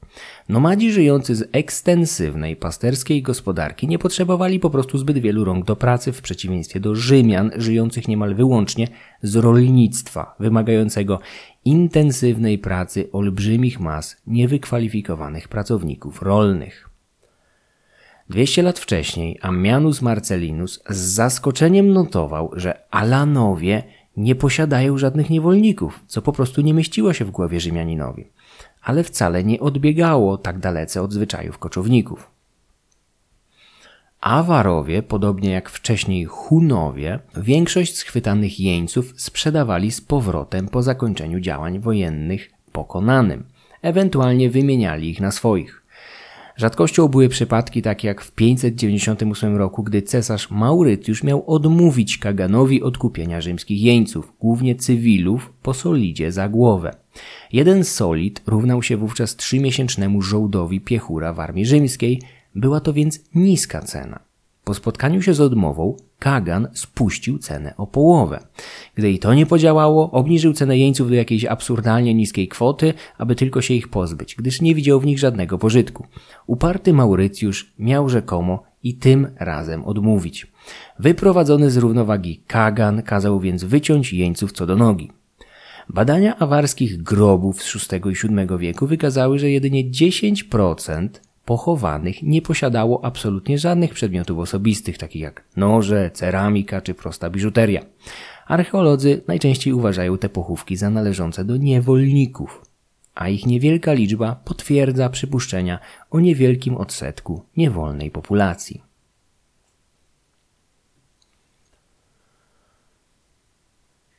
Nomadzi żyjący z ekstensywnej pasterskiej gospodarki nie potrzebowali po prostu zbyt wielu rąk do pracy w przeciwieństwie do Rzymian żyjących niemal wyłącznie z rolnictwa, wymagającego intensywnej pracy olbrzymich mas niewykwalifikowanych pracowników rolnych. 200 lat wcześniej Ammianus Marcellinus z zaskoczeniem notował, że Alanowie nie posiadają żadnych niewolników, co po prostu nie mieściło się w głowie Rzymianinowi, ale wcale nie odbiegało tak dalece od zwyczajów koczowników. Awarowie, podobnie jak wcześniej Hunowie, większość schwytanych jeńców sprzedawali z powrotem po zakończeniu działań wojennych pokonanym, ewentualnie wymieniali ich na swoich. Rzadkością były przypadki takie jak w 598 roku, gdy cesarz Maurytiusz miał odmówić Kaganowi odkupienia rzymskich jeńców, głównie cywilów, po solidzie za głowę. Jeden solid równał się wówczas trzymiesięcznemu żołdowi piechura w armii rzymskiej, była to więc niska cena. Po spotkaniu się z odmową, Kagan spuścił cenę o połowę. Gdy i to nie podziałało, obniżył cenę jeńców do jakiejś absurdalnie niskiej kwoty, aby tylko się ich pozbyć, gdyż nie widział w nich żadnego pożytku. Uparty Maurycjusz miał rzekomo i tym razem odmówić. Wyprowadzony z równowagi Kagan kazał więc wyciąć jeńców co do nogi. Badania awarskich grobów z VI i VII wieku wykazały, że jedynie 10% pochowanych nie posiadało absolutnie żadnych przedmiotów osobistych, takich jak noże, ceramika czy prosta biżuteria. Archeolodzy najczęściej uważają te pochówki za należące do niewolników, a ich niewielka liczba potwierdza przypuszczenia o niewielkim odsetku niewolnej populacji.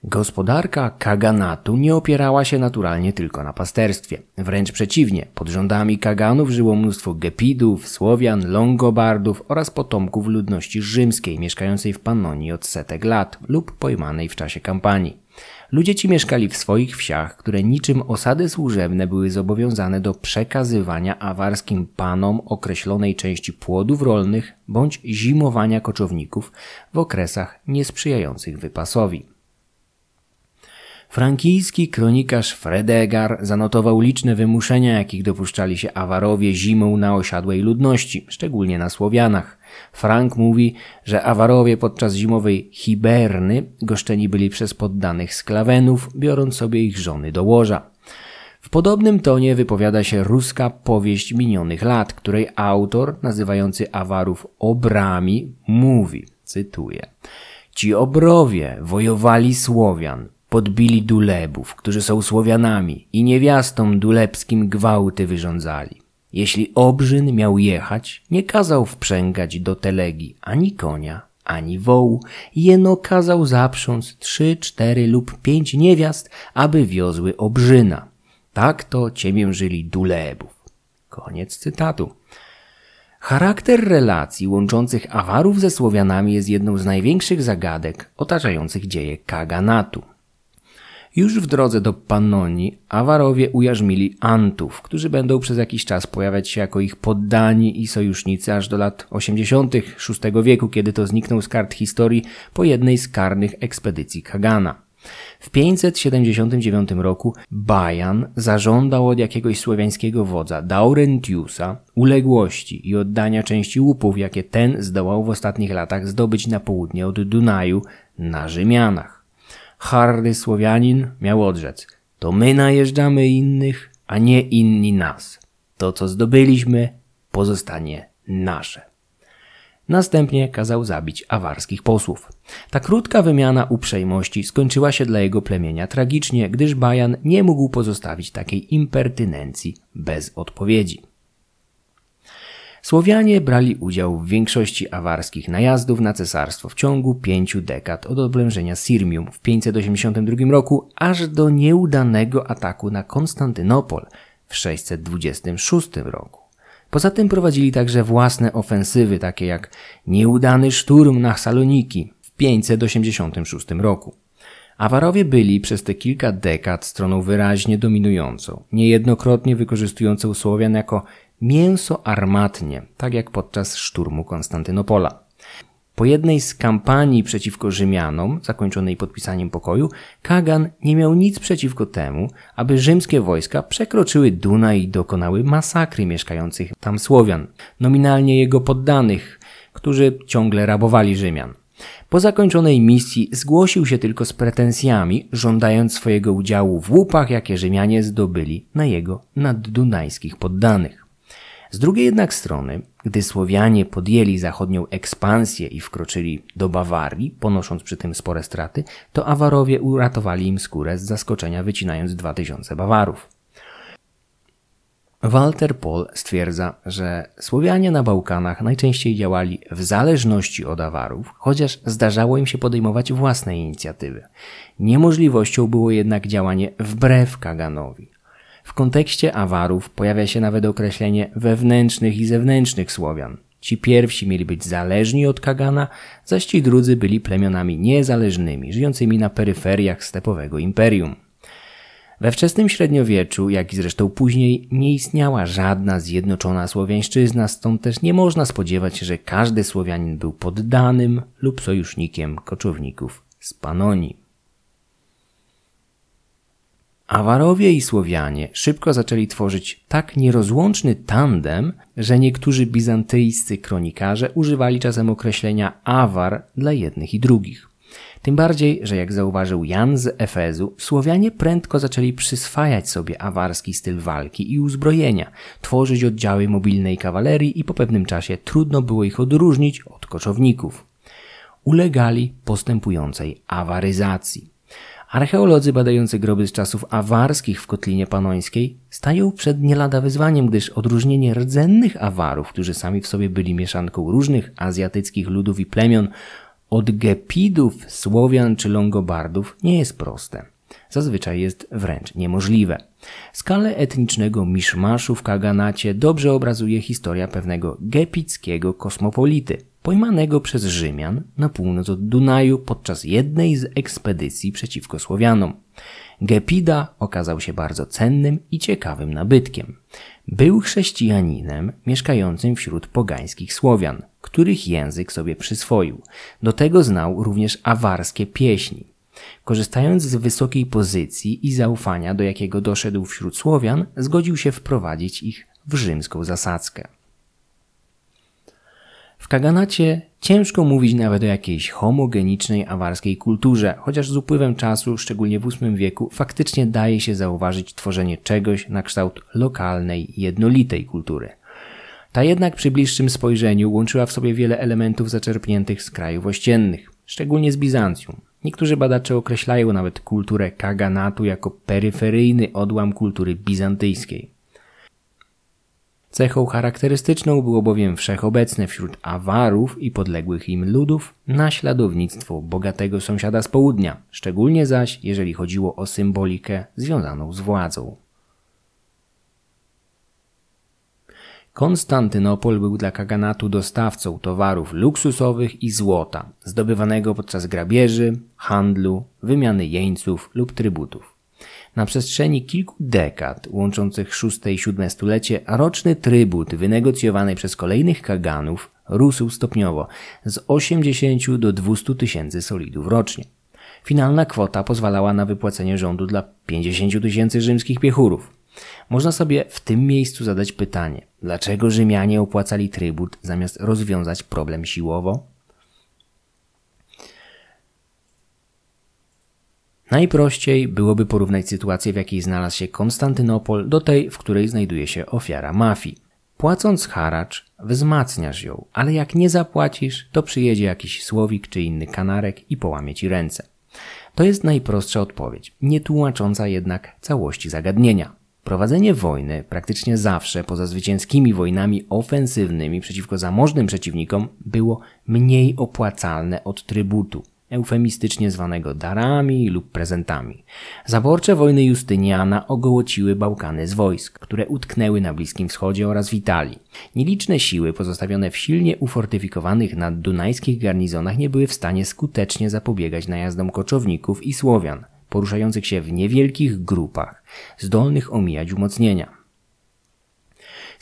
Gospodarka kaganatu nie opierała się naturalnie tylko na pasterstwie. Wręcz przeciwnie, pod rządami kaganów żyło mnóstwo gepidów, Słowian, Longobardów oraz potomków ludności rzymskiej mieszkającej w Pannonii od setek lat lub pojmanej w czasie kampanii. Ludzie ci mieszkali w swoich wsiach, które niczym osady służebne były zobowiązane do przekazywania awarskim panom określonej części płodów rolnych bądź zimowania koczowników w okresach niesprzyjających wypasowi. Frankijski kronikarz Fredegar zanotował liczne wymuszenia, jakich dopuszczali się Awarowie zimą na osiadłej ludności, szczególnie na Słowianach. Frank mówi, że Awarowie podczas zimowej hiberny goszczeni byli przez poddanych sklawenów, biorąc sobie ich żony do łoża. W podobnym tonie wypowiada się ruska powieść minionych lat, której autor, nazywający Awarów obrami, mówi, cytuję, Ci obrowie wojowali Słowian, podbili Dulebów, którzy są Słowianami i niewiastom dulebskim gwałty wyrządzali. Jeśli Obrzyn miał jechać, nie kazał wprzęgać do telegi ani konia, ani wołu, jeno kazał zaprząc trzy, cztery lub pięć niewiast, aby wiozły Obrzyna. Tak to ciemiężyli Dulebów. Koniec cytatu. Charakter relacji łączących Awarów ze Słowianami jest jedną z największych zagadek otaczających dzieje Kaganatu. Już w drodze do Pannonii Awarowie ujarzmili Antów, którzy będą przez jakiś czas pojawiać się jako ich poddani i sojusznicy aż do lat 80. VI wieku, kiedy to zniknął z kart historii po jednej z karnych ekspedycji Kagana. W 579 roku Bajan zażądał od jakiegoś słowiańskiego wodza Daurentiusa uległości i oddania części łupów, jakie ten zdołał w ostatnich latach zdobyć na południe od Dunaju na Rzymianach hardy Słowianin miał odrzec: To my najeżdżamy innych, a nie inni nas. To, co zdobyliśmy, pozostanie nasze. Następnie kazał zabić awarskich posłów. Ta krótka wymiana uprzejmości skończyła się dla jego plemienia tragicznie, gdyż Bajan nie mógł pozostawić takiej impertynencji bez odpowiedzi. Słowianie brali udział w większości awarskich najazdów na cesarstwo w ciągu pięciu dekad od oblężenia Sirmium w 582 roku aż do nieudanego ataku na Konstantynopol w 626 roku. Poza tym prowadzili także własne ofensywy, takie jak nieudany szturm na Saloniki w 586 roku. Awarowie byli przez te kilka dekad stroną wyraźnie dominującą, niejednokrotnie wykorzystującą Słowian jako mięso armatnie, tak jak podczas szturmu Konstantynopola. Po jednej z kampanii przeciwko Rzymianom, zakończonej podpisaniem pokoju, Kagan nie miał nic przeciwko temu, aby rzymskie wojska przekroczyły Dunaj i dokonały masakry mieszkających tam Słowian, nominalnie jego poddanych, którzy ciągle rabowali Rzymian. Po zakończonej misji zgłosił się tylko z pretensjami, żądając swojego udziału w łupach, jakie Rzymianie zdobyli na jego naddunajskich poddanych. Z drugiej jednak strony, gdy Słowianie podjęli zachodnią ekspansję i wkroczyli do Bawarii, ponosząc przy tym spore straty, to Awarowie uratowali im skórę z zaskoczenia wycinając 2000 Bawarów. Walter Pohl stwierdza, że Słowianie na Bałkanach najczęściej działali w zależności od Awarów, chociaż zdarzało im się podejmować własne inicjatywy. Niemożliwością było jednak działanie wbrew Kaganowi. W kontekście Awarów pojawia się nawet określenie wewnętrznych i zewnętrznych Słowian. Ci pierwsi mieli być zależni od Kagana, zaś ci drudzy byli plemionami niezależnymi, żyjącymi na peryferiach stepowego imperium. We wczesnym średniowieczu, jak i zresztą później, nie istniała żadna zjednoczona słowiańszczyzna, stąd też nie można spodziewać się, że każdy Słowianin był poddanym lub sojusznikiem koczowników z Panonii. Awarowie i Słowianie szybko zaczęli tworzyć tak nierozłączny tandem, że niektórzy bizantyjscy kronikarze używali czasem określenia Awar dla jednych i drugich. Tym bardziej, że jak zauważył Jan z Efezu, Słowianie prędko zaczęli przyswajać sobie awarski styl walki i uzbrojenia, tworzyć oddziały mobilnej kawalerii i po pewnym czasie trudno było ich odróżnić od koczowników. Ulegali postępującej awaryzacji. Archeolodzy badający groby z czasów awarskich w Kotlinie Panońskiej stają przed nie lada wyzwaniem, gdyż odróżnienie rdzennych awarów, którzy sami w sobie byli mieszanką różnych azjatyckich ludów i plemion, od gepidów, Słowian czy Longobardów nie jest proste. Zazwyczaj jest wręcz niemożliwe. Skalę etnicznego miszmaszu w Kaganacie dobrze obrazuje historia pewnego gepickiego kosmopolity, pojmanego przez Rzymian na północ od Dunaju podczas jednej z ekspedycji przeciwko Słowianom. Gepida okazał się bardzo cennym i ciekawym nabytkiem. Był chrześcijaninem mieszkającym wśród pogańskich Słowian, których język sobie przyswoił. Do tego znał również awarskie pieśni. Korzystając z wysokiej pozycji i zaufania, do jakiego doszedł wśród Słowian, zgodził się wprowadzić ich w rzymską zasadzkę. W Kaganacie ciężko mówić nawet o jakiejś homogenicznej awarskiej kulturze, chociaż z upływem czasu, szczególnie w VIII wieku, faktycznie daje się zauważyć tworzenie czegoś na kształt lokalnej, jednolitej kultury. Ta jednak przy bliższym spojrzeniu łączyła w sobie wiele elementów zaczerpniętych z krajów ościennych, szczególnie z Bizancjum. Niektórzy badacze określają nawet kulturę kaganatu jako peryferyjny odłam kultury bizantyjskiej. Cechą charakterystyczną było bowiem wszechobecne wśród awarów i podległych im ludów naśladownictwo bogatego sąsiada z południa, szczególnie zaś jeżeli chodziło o symbolikę związaną z władzą. Konstantynopol był dla kaganatu dostawcą towarów luksusowych i złota, zdobywanego podczas grabieży, handlu, wymiany jeńców lub trybutów. Na przestrzeni kilku dekad łączących VI i VII stulecie roczny trybut wynegocjowany przez kolejnych kaganów rósł stopniowo z 80 do 200 tysięcy solidów rocznie. Finalna kwota pozwalała na wypłacenie rządu dla 50 tysięcy rzymskich piechurów. Można sobie w tym miejscu zadać pytanie, dlaczego Rzymianie opłacali trybut zamiast rozwiązać problem siłowo? Najprościej byłoby porównać sytuację, w jakiej znalazł się Konstantynopol, do tej, w której znajduje się ofiara mafii. Płacąc haracz, wzmacniasz ją, ale jak nie zapłacisz, to przyjedzie jakiś słowik czy inny kanarek i połamie ci ręce. To jest najprostsza odpowiedź, nie tłumacząca jednak całości zagadnienia. Prowadzenie wojny praktycznie zawsze poza zwycięskimi wojnami ofensywnymi przeciwko zamożnym przeciwnikom było mniej opłacalne od trybutu eufemistycznie zwanego darami lub prezentami. Zaborcze wojny Justyniana ogołociły Bałkany z wojsk, które utknęły na Bliskim Wschodzie oraz w Italii. Nieliczne siły pozostawione w silnie ufortyfikowanych naddunajskich garnizonach nie były w stanie skutecznie zapobiegać najazdom koczowników i Słowian, poruszających się w niewielkich grupach, zdolnych omijać umocnienia.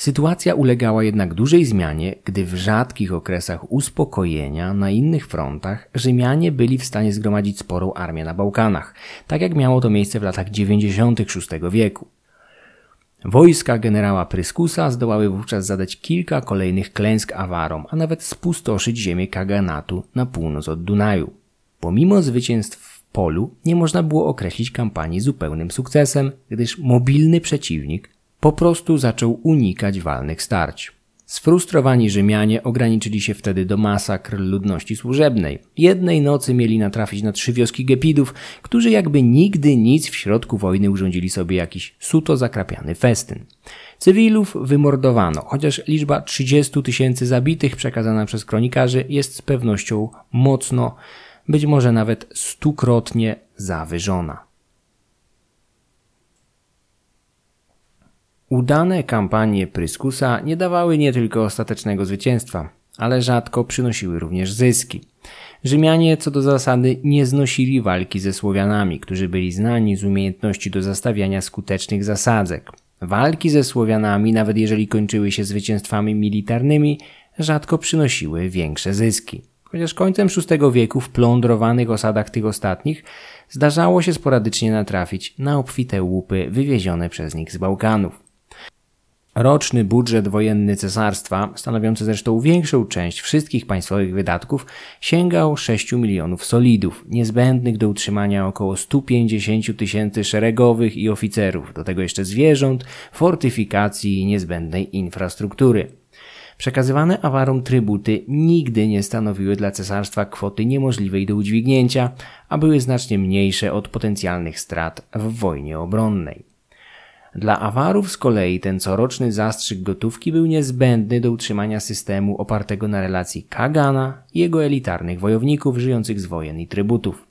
Sytuacja ulegała jednak dużej zmianie, gdy w rzadkich okresach uspokojenia na innych frontach Rzymianie byli w stanie zgromadzić sporą armię na Bałkanach, tak jak miało to miejsce w latach 96 wieku. Wojska generała Pryskusa zdołały wówczas zadać kilka kolejnych klęsk awarom, a nawet spustoszyć ziemię Kaganatu na północ od Dunaju. Pomimo zwycięstw w polu nie można było określić kampanii zupełnym sukcesem, gdyż mobilny przeciwnik po prostu zaczął unikać walnych starć. Sfrustrowani Rzymianie ograniczyli się wtedy do masakr ludności służebnej. Jednej nocy mieli natrafić na trzy wioski gepidów, którzy jakby nigdy nic w środku wojny urządzili sobie jakiś suto zakrapiany festyn. Cywilów wymordowano, chociaż liczba 30 tysięcy zabitych przekazana przez kronikarzy jest z pewnością mocno, być może nawet stukrotnie zawyżona. Udane kampanie Pryskusa nie dawały nie tylko ostatecznego zwycięstwa, ale rzadko przynosiły również zyski. Rzymianie co do zasady nie znosili walki ze Słowianami, którzy byli znani z umiejętności do zastawiania skutecznych zasadzek. Walki ze Słowianami, nawet jeżeli kończyły się zwycięstwami militarnymi, rzadko przynosiły większe zyski. Chociaż końcem VI wieku w plądrowanych osadach tych ostatnich zdarzało się sporadycznie natrafić na obfite łupy wywiezione przez nich z Bałkanów. Roczny budżet wojenny cesarstwa, stanowiący zresztą większą część wszystkich państwowych wydatków, sięgał 6 milionów solidów, niezbędnych do utrzymania około 150 tysięcy szeregowych i oficerów, do tego jeszcze zwierząt, fortyfikacji i niezbędnej infrastruktury. Przekazywane awarom trybuty nigdy nie stanowiły dla cesarstwa kwoty niemożliwej do udźwignięcia, a były znacznie mniejsze od potencjalnych strat w wojnie obronnej. Dla awarów z kolei ten coroczny zastrzyk gotówki był niezbędny do utrzymania systemu opartego na relacji Kagana i jego elitarnych wojowników żyjących z wojen i trybutów.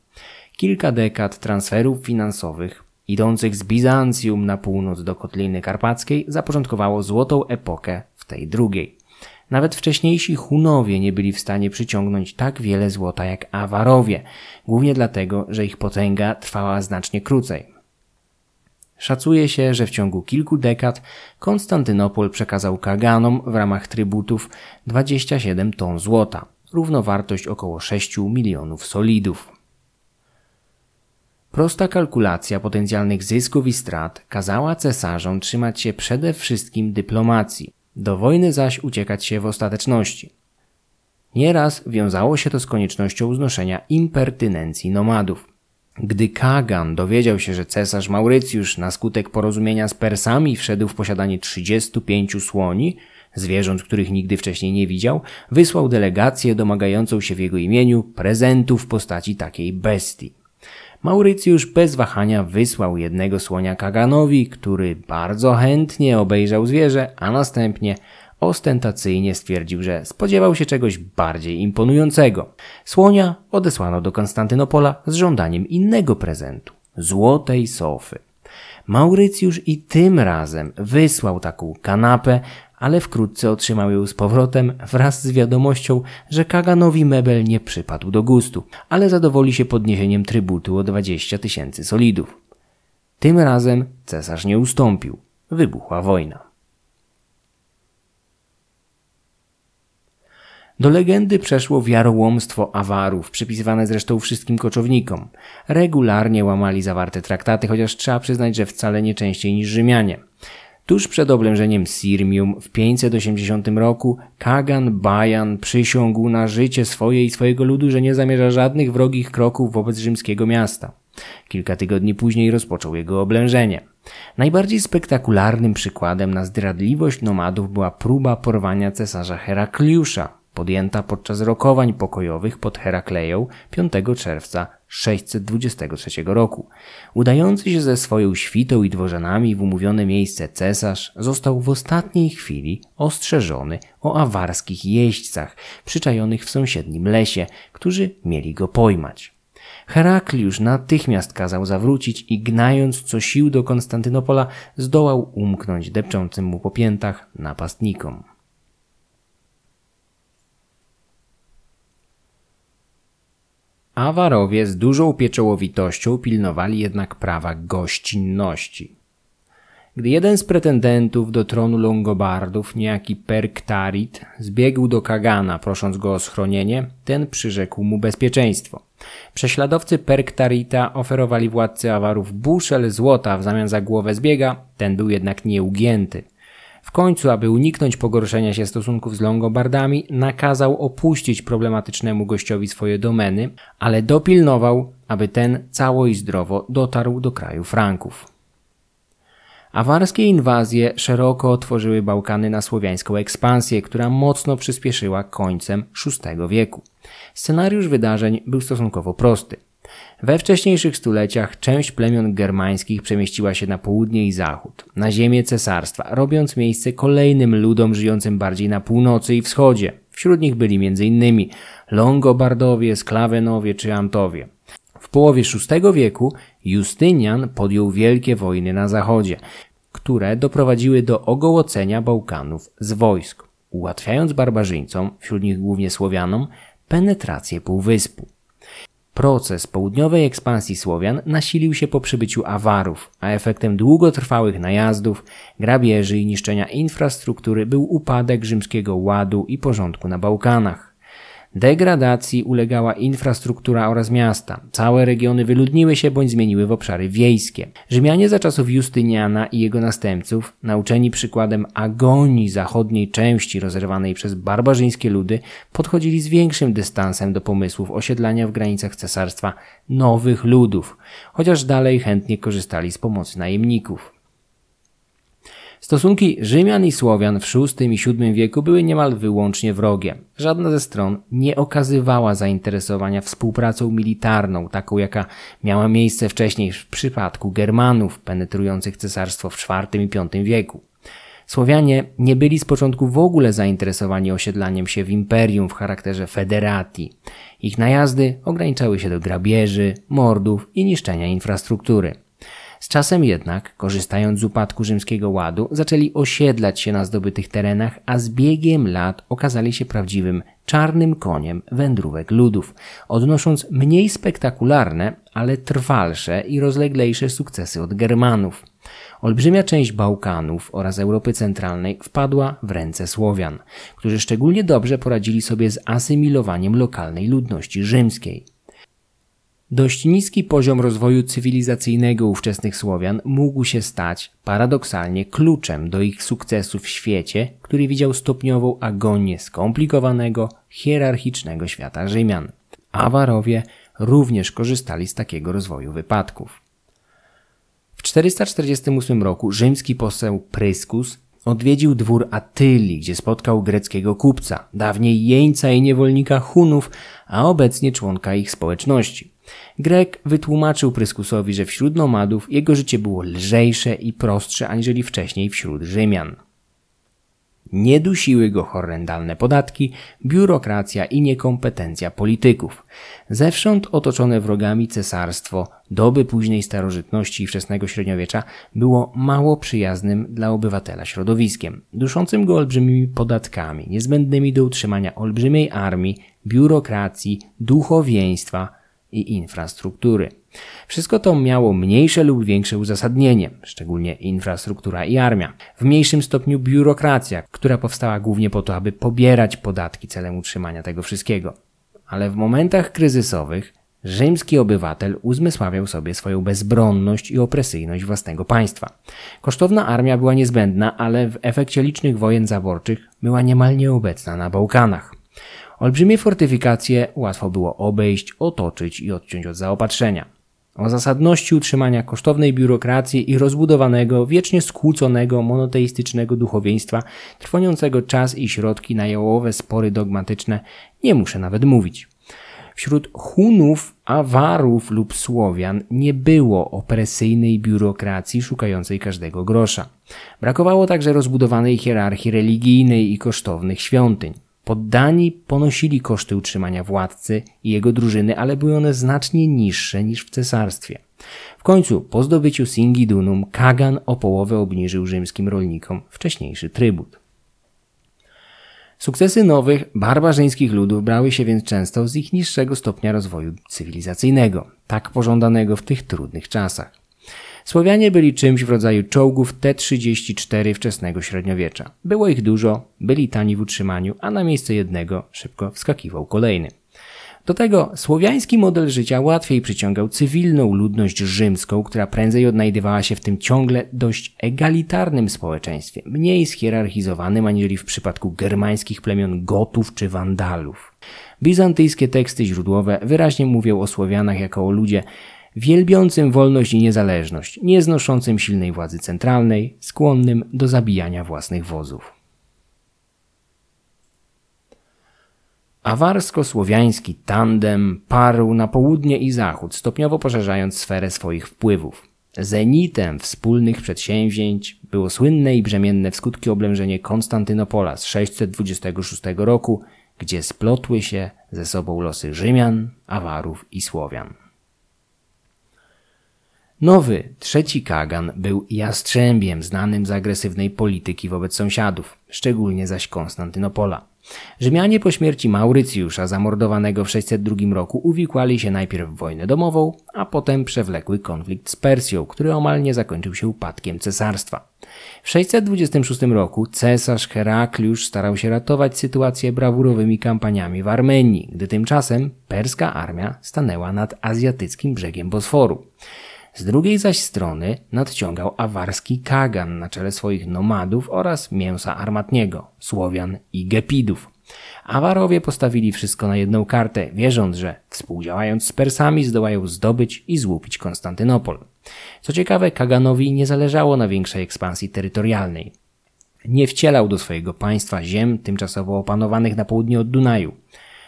Kilka dekad transferów finansowych idących z Bizancjum na północ do Kotliny Karpackiej zapoczątkowało złotą epokę w tej drugiej. Nawet wcześniejsi Hunowie nie byli w stanie przyciągnąć tak wiele złota jak Awarowie, głównie dlatego, że ich potęga trwała znacznie krócej. Szacuje się, że w ciągu kilku dekad Konstantynopol przekazał Kaganom w ramach trybutów 27 ton złota, równowartość około 6 milionów solidów. Prosta kalkulacja potencjalnych zysków i strat kazała cesarzom trzymać się przede wszystkim dyplomacji, do wojny zaś uciekać się w ostateczności. Nieraz wiązało się to z koniecznością znoszenia impertynencji nomadów. Gdy Kagan dowiedział się, że cesarz Maurycjusz na skutek porozumienia z Persami wszedł w posiadanie 35 słoni, zwierząt, których nigdy wcześniej nie widział, wysłał delegację domagającą się w jego imieniu prezentu w postaci takiej bestii. Maurycjusz bez wahania wysłał jednego słonia Kaganowi, który bardzo chętnie obejrzał zwierzę, a następnie ostentacyjnie stwierdził, że spodziewał się czegoś bardziej imponującego. Słonia odesłano do Konstantynopola z żądaniem innego prezentu złotej sofy. Maurycjusz i tym razem wysłał taką kanapę, ale wkrótce otrzymał ją z powrotem wraz z wiadomością, że Kaganowi mebel nie przypadł do gustu, ale zadowoli się podniesieniem trybutu o 20 tysięcy solidów. Tym razem cesarz nie ustąpił. Wybuchła wojna. Do legendy przeszło wiarołomstwo awarów, przypisywane zresztą wszystkim koczownikom. Regularnie łamali zawarte traktaty, chociaż trzeba przyznać, że wcale nie częściej niż Rzymianie. Tuż przed oblężeniem Sirmium w 580 roku Kagan Bajan przysiągł na życie swoje i swojego ludu, że nie zamierza żadnych wrogich kroków wobec rzymskiego miasta. Kilka tygodni później rozpoczął jego oblężenie. Najbardziej spektakularnym przykładem na zdradliwość nomadów była próba porwania cesarza Herakliusza, podjęta podczas rokowań pokojowych pod Herakleją 5 czerwca 623 roku. Udający się ze swoją świtą i dworzanami w umówione miejsce cesarz został w ostatniej chwili ostrzeżony o awarskich jeźdźcach przyczajonych w sąsiednim lesie, którzy mieli go pojmać. Herakliusz natychmiast kazał zawrócić i gnając co sił do Konstantynopola zdołał umknąć depczącym mu po piętach napastnikom. Awarowie z dużą pieczołowitością pilnowali jednak prawa gościnności. Gdy jeden z pretendentów do tronu Longobardów, niejaki Perktarit, zbiegł do Kagana, prosząc go o schronienie, ten przyrzekł mu bezpieczeństwo. Prześladowcy Perktarita oferowali władcy Awarów buszel złota w zamian za głowę zbiega, ten był jednak nieugięty. W końcu, aby uniknąć pogorszenia się stosunków z Longobardami, nakazał opuścić problematycznemu gościowi swoje domeny, ale dopilnował, aby ten cało i zdrowo dotarł do kraju Franków. Awarskie inwazje szeroko otworzyły Bałkany na słowiańską ekspansję, która mocno przyspieszyła końcem VI wieku. Scenariusz wydarzeń był stosunkowo prosty – we wcześniejszych stuleciach część plemion germańskich przemieściła się na południe i zachód, na ziemię cesarstwa, robiąc miejsce kolejnym ludom żyjącym bardziej na północy i wschodzie. Wśród nich byli m.in. Longobardowie, Sklawenowie czy Antowie. W połowie VI wieku Justynian podjął wielkie wojny na zachodzie, które doprowadziły do ogołocenia Bałkanów z wojsk, ułatwiając barbarzyńcom, wśród nich głównie Słowianom, penetrację półwyspu. Proces południowej ekspansji Słowian nasilił się po przybyciu Awarów, a efektem długotrwałych najazdów, grabieży i niszczenia infrastruktury był upadek rzymskiego ładu i porządku na Bałkanach. Degradacji ulegała infrastruktura oraz miasta. Całe regiony wyludniły się bądź zmieniły w obszary wiejskie. Rzymianie za czasów Justyniana i jego następców, nauczeni przykładem agonii zachodniej części rozerwanej przez barbarzyńskie ludy, podchodzili z większym dystansem do pomysłów osiedlania w granicach cesarstwa nowych ludów, chociaż dalej chętnie korzystali z pomocy najemników. Stosunki Rzymian i Słowian w VI i VII wieku były niemal wyłącznie wrogie. Żadna ze stron nie okazywała zainteresowania współpracą militarną, taką jaka miała miejsce wcześniej w przypadku Germanów penetrujących cesarstwo w IV i V wieku. Słowianie nie byli z początku w ogóle zainteresowani osiedlaniem się w imperium w charakterze federatii. Ich najazdy ograniczały się do grabieży, mordów i niszczenia infrastruktury. Czasem jednak, korzystając z upadku rzymskiego ładu, zaczęli osiedlać się na zdobytych terenach, a z biegiem lat okazali się prawdziwym czarnym koniem wędrówek ludów, odnosząc mniej spektakularne, ale trwalsze i rozleglejsze sukcesy od Germanów. Olbrzymia część Bałkanów oraz Europy Centralnej wpadła w ręce Słowian, którzy szczególnie dobrze poradzili sobie z asymilowaniem lokalnej ludności rzymskiej. Dość niski poziom rozwoju cywilizacyjnego ówczesnych Słowian mógł się stać, paradoksalnie, kluczem do ich sukcesu w świecie, który widział stopniową agonię skomplikowanego, hierarchicznego świata Rzymian. Awarowie również korzystali z takiego rozwoju wypadków. W 448 roku rzymski poseł Pryskus odwiedził dwór Atylii, gdzie spotkał greckiego kupca, dawniej jeńca i niewolnika Hunów, a obecnie członka ich społeczności. Grek wytłumaczył Pryskusowi, że wśród nomadów jego życie było lżejsze i prostsze aniżeli wcześniej wśród Rzymian. Nie dusiły go horrendalne podatki, biurokracja i niekompetencja polityków. Zewsząd otoczone wrogami cesarstwo doby późnej starożytności i wczesnego średniowiecza było mało przyjaznym dla obywatela środowiskiem, duszącym go olbrzymimi podatkami, niezbędnymi do utrzymania olbrzymiej armii, biurokracji, duchowieństwa, i infrastruktury. Wszystko to miało mniejsze lub większe uzasadnienie, szczególnie infrastruktura i armia. W mniejszym stopniu biurokracja, która powstała głównie po to, aby pobierać podatki celem utrzymania tego wszystkiego. Ale w momentach kryzysowych rzymski obywatel uzmysławiał sobie swoją bezbronność i opresyjność własnego państwa. Kosztowna armia była niezbędna, ale w efekcie licznych wojen zaborczych była niemal nieobecna na Bałkanach. Olbrzymie fortyfikacje łatwo było obejść, otoczyć i odciąć od zaopatrzenia. O zasadności utrzymania kosztownej biurokracji i rozbudowanego, wiecznie skłóconego, monoteistycznego duchowieństwa, trwoniącego czas i środki na jałowe spory dogmatyczne, nie muszę nawet mówić. Wśród Hunów, Awarów lub Słowian nie było opresyjnej biurokracji szukającej każdego grosza. Brakowało także rozbudowanej hierarchii religijnej i kosztownych świątyń. Poddani ponosili koszty utrzymania władcy i jego drużyny, ale były one znacznie niższe niż w cesarstwie. W końcu, po zdobyciu Singidunum, Kagan o połowę obniżył rzymskim rolnikom wcześniejszy trybut. Sukcesy nowych, barbarzyńskich ludów brały się więc często z ich niższego stopnia rozwoju cywilizacyjnego, tak pożądanego w tych trudnych czasach. Słowianie byli czymś w rodzaju czołgów T-34 wczesnego średniowiecza. Było ich dużo, byli tani w utrzymaniu, a na miejsce jednego szybko wskakiwał kolejny. Do tego słowiański model życia łatwiej przyciągał cywilną ludność rzymską, która prędzej odnajdywała się w tym ciągle dość egalitarnym społeczeństwie, mniej schierarchizowanym aniżeli w przypadku germańskich plemion Gotów czy Wandalów. Bizantyjskie teksty źródłowe wyraźnie mówią o Słowianach jako o ludzie wielbiącym wolność i niezależność, nieznoszącym silnej władzy centralnej, skłonnym do zabijania własnych wozów. Awarsko-słowiański tandem parł na południe i zachód, stopniowo poszerzając sferę swoich wpływów. Zenitem wspólnych przedsięwzięć było słynne i brzemienne w skutki oblężenie Konstantynopola z 626 roku, gdzie splotły się ze sobą losy Rzymian, Awarów i Słowian. Nowy, trzeci Kagan był jastrzębiem znanym z agresywnej polityki wobec sąsiadów, szczególnie zaś Konstantynopola. Rzymianie po śmierci Maurycjusza, zamordowanego w 602 roku, uwikłali się najpierw w wojnę domową, a potem przewlekły konflikt z Persją, który omal nie zakończył się upadkiem cesarstwa. W 626 roku cesarz Herakliusz starał się ratować sytuację brawurowymi kampaniami w Armenii, gdy tymczasem perska armia stanęła nad azjatyckim brzegiem Bosforu. Z drugiej zaś strony nadciągał awarski Kagan na czele swoich nomadów oraz mięsa armatniego, Słowian i Gepidów. Awarowie postawili wszystko na jedną kartę, wierząc, że współdziałając z Persami zdołają zdobyć i złupić Konstantynopol. Co ciekawe, Kaganowi nie zależało na większej ekspansji terytorialnej. Nie wcielał do swojego państwa ziem tymczasowo opanowanych na południe od Dunaju.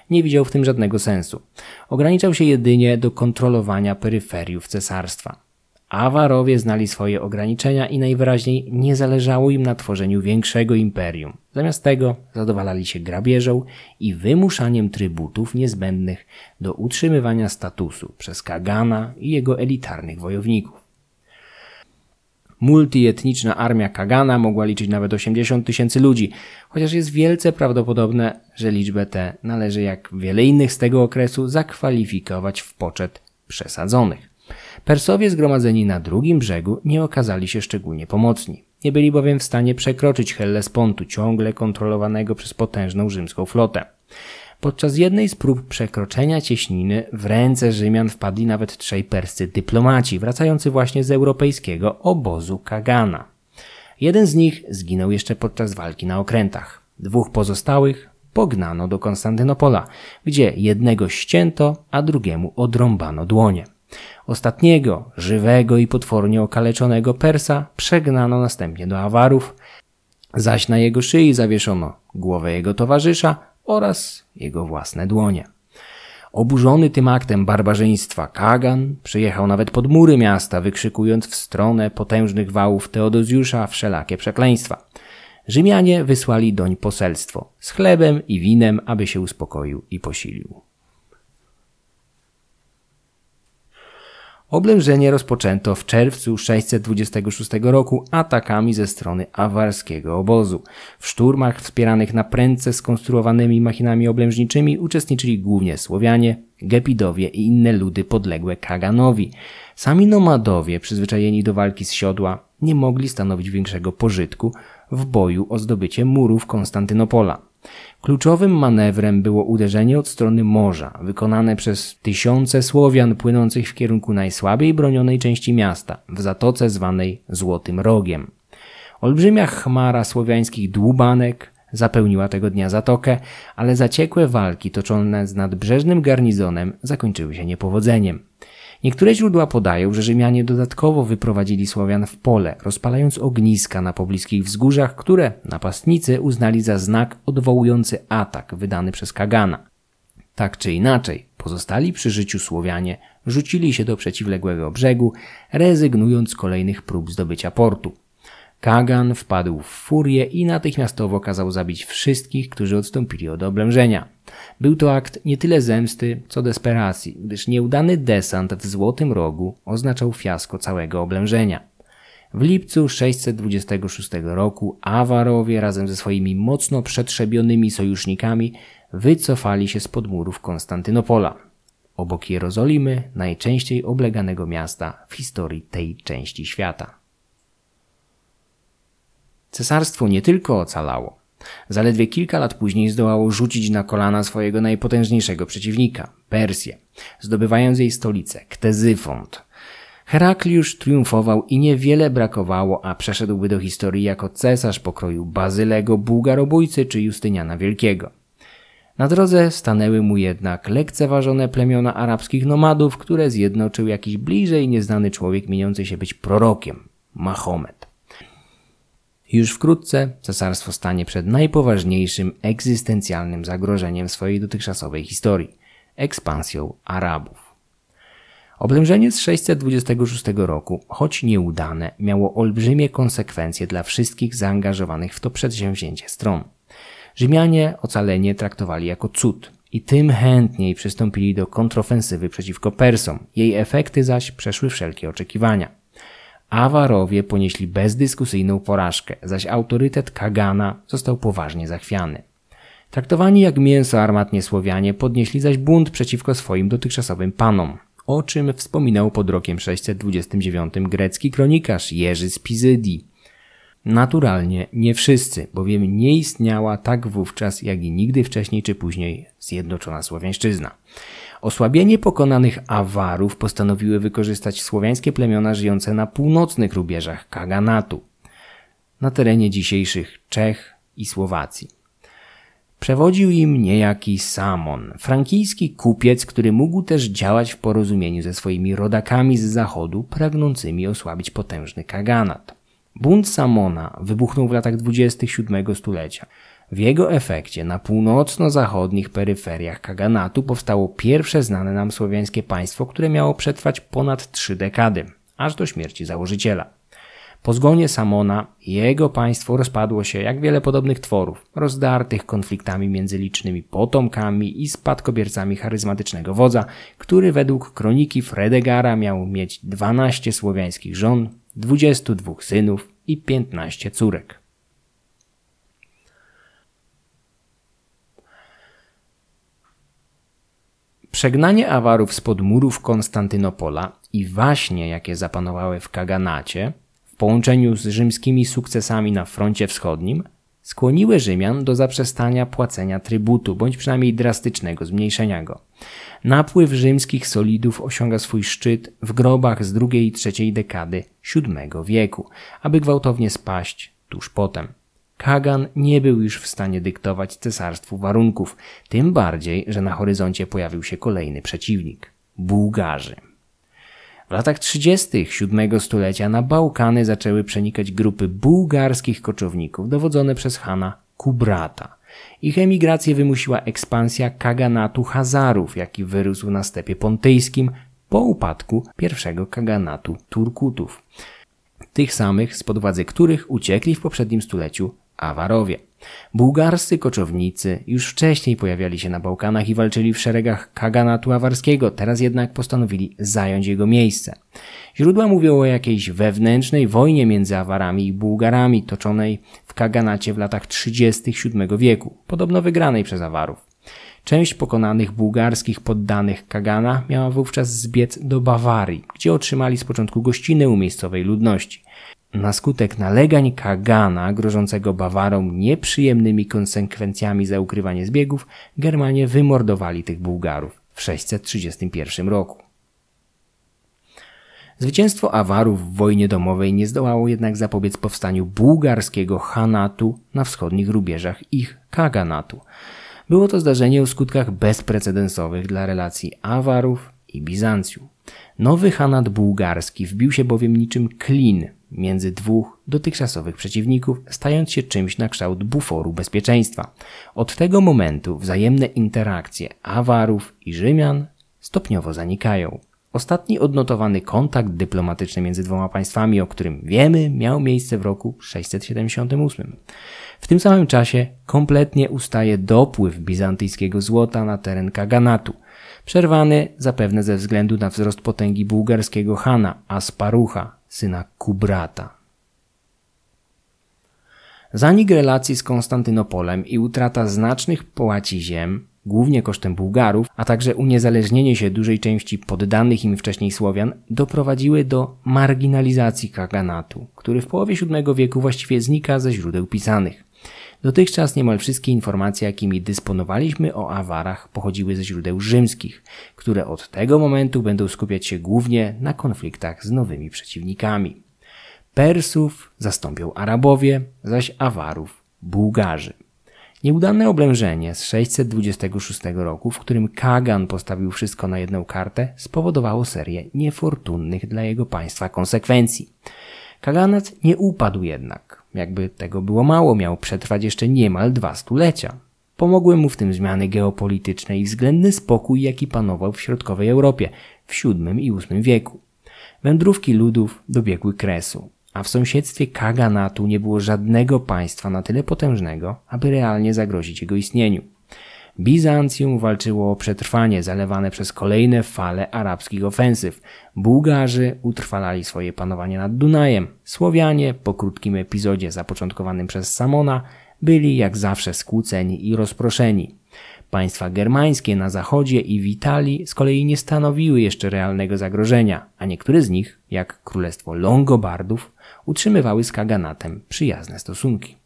Nie widział w tym żadnego sensu. Ograniczał się jedynie do kontrolowania peryferiów cesarstwa. Awarowie znali swoje ograniczenia i najwyraźniej nie zależało im na tworzeniu większego imperium. Zamiast tego zadowalali się grabieżą i wymuszaniem trybutów niezbędnych do utrzymywania statusu przez Kagana i jego elitarnych wojowników. Multietniczna armia Kagana mogła liczyć nawet 80 tysięcy ludzi, chociaż jest wielce prawdopodobne, że liczbę tę należy jak wiele innych z tego okresu zakwalifikować w poczet przesadzonych. Persowie zgromadzeni na drugim brzegu nie okazali się szczególnie pomocni. Nie byli bowiem w stanie przekroczyć Hellespontu, ciągle kontrolowanego przez potężną rzymską flotę. Podczas jednej z prób przekroczenia cieśniny w ręce Rzymian wpadli nawet trzej perscy dyplomaci, wracający właśnie z europejskiego obozu Kagana. Jeden z nich zginął jeszcze podczas walki na okrętach. Dwóch pozostałych pognano do Konstantynopola, gdzie jednego ścięto, a drugiemu odrąbano dłonie. Ostatniego, żywego i potwornie okaleczonego Persa przegnano następnie do Awarów, zaś na jego szyi zawieszono głowę jego towarzysza oraz jego własne dłonie. Oburzony tym aktem barbarzyństwa, Kagan przyjechał nawet pod mury miasta, wykrzykując w stronę potężnych wałów Teodozjusza wszelakie przekleństwa. Rzymianie wysłali doń poselstwo z chlebem i winem, aby się uspokoił i posilił. Oblężenie rozpoczęto w czerwcu 626 roku atakami ze strony awarskiego obozu. W szturmach wspieranych na prędce skonstruowanymi machinami oblężniczymi uczestniczyli głównie Słowianie, Gepidowie i inne ludy podległe Kaganowi. Sami nomadowie, przyzwyczajeni do walki z siodła, nie mogli stanowić większego pożytku w boju o zdobycie murów Konstantynopola. Kluczowym manewrem było uderzenie od strony morza, wykonane przez tysiące Słowian płynących w kierunku najsłabiej bronionej części miasta, w zatoce zwanej Złotym Rogiem. Olbrzymia chmara słowiańskich dłubanek zapełniła tego dnia zatokę, ale zaciekłe walki toczone z nadbrzeżnym garnizonem zakończyły się niepowodzeniem. Niektóre źródła podają, że Rzymianie dodatkowo wyprowadzili Słowian w pole, rozpalając ogniska na pobliskich wzgórzach, które napastnicy uznali za znak odwołujący atak wydany przez Kagana. Tak czy inaczej, pozostali przy życiu Słowianie rzucili się do przeciwległego brzegu, rezygnując z kolejnych prób zdobycia portu. Kagan wpadł w furię i natychmiastowo kazał zabić wszystkich, którzy odstąpili od oblężenia. Był to akt nie tyle zemsty, co desperacji, gdyż nieudany desant w Złotym Rogu oznaczał fiasko całego oblężenia. W lipcu 626 roku Awarowie razem ze swoimi mocno przetrzebionymi sojusznikami wycofali się z podmurów Konstantynopola, obok Jerozolimy, najczęściej obleganego miasta w historii tej części świata. Cesarstwo nie tylko ocalało, zaledwie kilka lat później zdołało rzucić na kolana swojego najpotężniejszego przeciwnika Persję, zdobywając jej stolicę Ktezyfont. Herakliusz triumfował i niewiele brakowało, a przeszedłby do historii jako cesarz pokroju Bazylego, Bułgarobójcy czy Justyniana Wielkiego. Na drodze stanęły mu jednak lekceważone plemiona arabskich nomadów, które zjednoczył jakiś bliżej nieznany człowiek mieniący się być prorokiem Mahomet. Już wkrótce cesarstwo stanie przed najpoważniejszym egzystencjalnym zagrożeniem swojej dotychczasowej historii ekspansją Arabów. Oblężenie z 626 roku, choć nieudane, miało olbrzymie konsekwencje dla wszystkich zaangażowanych w to przedsięwzięcie stron. Rzymianie ocalenie traktowali jako cud i tym chętniej przystąpili do kontrofensywy przeciwko Persom. Jej efekty zaś przeszły wszelkie oczekiwania. Awarowie ponieśli bezdyskusyjną porażkę, zaś autorytet Kagana został poważnie zachwiany. Traktowani jak mięso armatnie Słowianie podnieśli zaś bunt przeciwko swoim dotychczasowym panom, o czym wspominał pod rokiem 629 grecki kronikarz Jerzy z Pizydii. Naturalnie nie wszyscy, bowiem nie istniała tak wówczas, jak i nigdy wcześniej czy później zjednoczona Słowiańszczyzna. Osłabienie pokonanych Awarów postanowiły wykorzystać słowiańskie plemiona żyjące na północnych rubieżach Kaganatu, na terenie dzisiejszych Czech i Słowacji. Przewodził im niejaki Samon, frankijski kupiec, który mógł też działać w porozumieniu ze swoimi rodakami z zachodu, pragnącymi osłabić potężny kaganat. Bunt Samona wybuchnął w latach 27 stulecia. W jego efekcie na północno-zachodnich peryferiach Kaganatu powstało pierwsze znane nam słowiańskie państwo, które miało przetrwać ponad trzy dekady, aż do śmierci założyciela. Po zgonie Samona jego państwo rozpadło się jak wiele podobnych tworów, rozdartych konfliktami między licznymi potomkami i spadkobiercami charyzmatycznego wodza, który według kroniki Fredegara miał mieć 12 słowiańskich żon, 22 synów i 15 córek. Przegnanie Awarów spod murów Konstantynopola i waśnie, jakie zapanowały w Kaganacie, w połączeniu z rzymskimi sukcesami na froncie wschodnim, skłoniły Rzymian do zaprzestania płacenia trybutu, bądź przynajmniej drastycznego zmniejszenia go. Napływ rzymskich solidów osiąga swój szczyt w grobach z drugiej i trzeciej dekady VII wieku, aby gwałtownie spaść tuż potem. Kagan nie był już w stanie dyktować cesarstwu warunków, tym bardziej, że na horyzoncie pojawił się kolejny przeciwnik Bułgarzy. W latach 30. VII stulecia na Bałkany zaczęły przenikać grupy bułgarskich koczowników dowodzone przez Hana Kubrata. Ich emigrację wymusiła ekspansja kaganatu Hazarów, jaki wyrósł na stepie pontyjskim po upadku pierwszego kaganatu Turkutów. Tych samych, spod władzy których uciekli w poprzednim stuleciu Awarowie. Bułgarscy koczownicy już wcześniej pojawiali się na Bałkanach i walczyli w szeregach kaganatu awarskiego, teraz jednak postanowili zająć jego miejsce. Źródła mówią o jakiejś wewnętrznej wojnie między Awarami i Bułgarami toczonej w kaganacie w latach 30. VII wieku, podobno wygranej przez Awarów. Część pokonanych bułgarskich poddanych Kagana miała wówczas zbiec do Bawarii, gdzie otrzymali z początku gościnę u miejscowej ludności. Na skutek nalegań Kagana, grożącego Bawarom nieprzyjemnymi konsekwencjami za ukrywanie zbiegów, Germanie wymordowali tych Bułgarów w 631 roku. Zwycięstwo Awarów w wojnie domowej nie zdołało jednak zapobiec powstaniu bułgarskiego Hanatu na wschodnich rubieżach ich Kaganatu. Było to zdarzenie o skutkach bezprecedensowych dla relacji Awarów i Bizancjum. Nowy Hanat bułgarski wbił się bowiem niczym klin między dwóch dotychczasowych przeciwników, stając się czymś na kształt buforu bezpieczeństwa. Od tego momentu wzajemne interakcje Awarów i Rzymian stopniowo zanikają. Ostatni odnotowany kontakt dyplomatyczny między dwoma państwami, o którym wiemy, miał miejsce w roku 678. W tym samym czasie kompletnie ustaje dopływ bizantyjskiego złota na teren Kaganatu, przerwany zapewne ze względu na wzrost potęgi bułgarskiego Hana Asparucha, syna Kubrata. Zanik relacji z Konstantynopolem i utrata znacznych połaci ziem, głównie kosztem Bułgarów, a także uniezależnienie się dużej części poddanych im wcześniej Słowian, doprowadziły do marginalizacji kaganatu, który w połowie VII wieku właściwie znika ze źródeł pisanych. Dotychczas niemal wszystkie informacje, jakimi dysponowaliśmy o awarach, pochodziły ze źródeł rzymskich, które od tego momentu będą skupiać się głównie na konfliktach z nowymi przeciwnikami. Persów zastąpią Arabowie, zaś Awarów Bułgarzy. Nieudane oblężenie z 626 roku, w którym Kagan postawił wszystko na jedną kartę, spowodowało serię niefortunnych dla jego państwa konsekwencji. Kaganat nie upadł jednak. Jakby tego było mało, miał przetrwać jeszcze niemal dwa stulecia. Pomogły mu w tym zmiany geopolityczne i względny spokój, jaki panował w środkowej Europie w VII i VIII wieku. Wędrówki ludów dobiegły kresu, a w sąsiedztwie Kaganatu nie było żadnego państwa na tyle potężnego, aby realnie zagrozić jego istnieniu. Bizancjum walczyło o przetrwanie zalewane przez kolejne fale arabskich ofensyw. Bułgarzy utrwalali swoje panowanie nad Dunajem. Słowianie, po krótkim epizodzie zapoczątkowanym przez Samona, byli jak zawsze skłóceni i rozproszeni. Państwa germańskie na zachodzie i w Italii z kolei nie stanowiły jeszcze realnego zagrożenia, a niektóre z nich, jak Królestwo Longobardów, utrzymywały z Kaganatem przyjazne stosunki.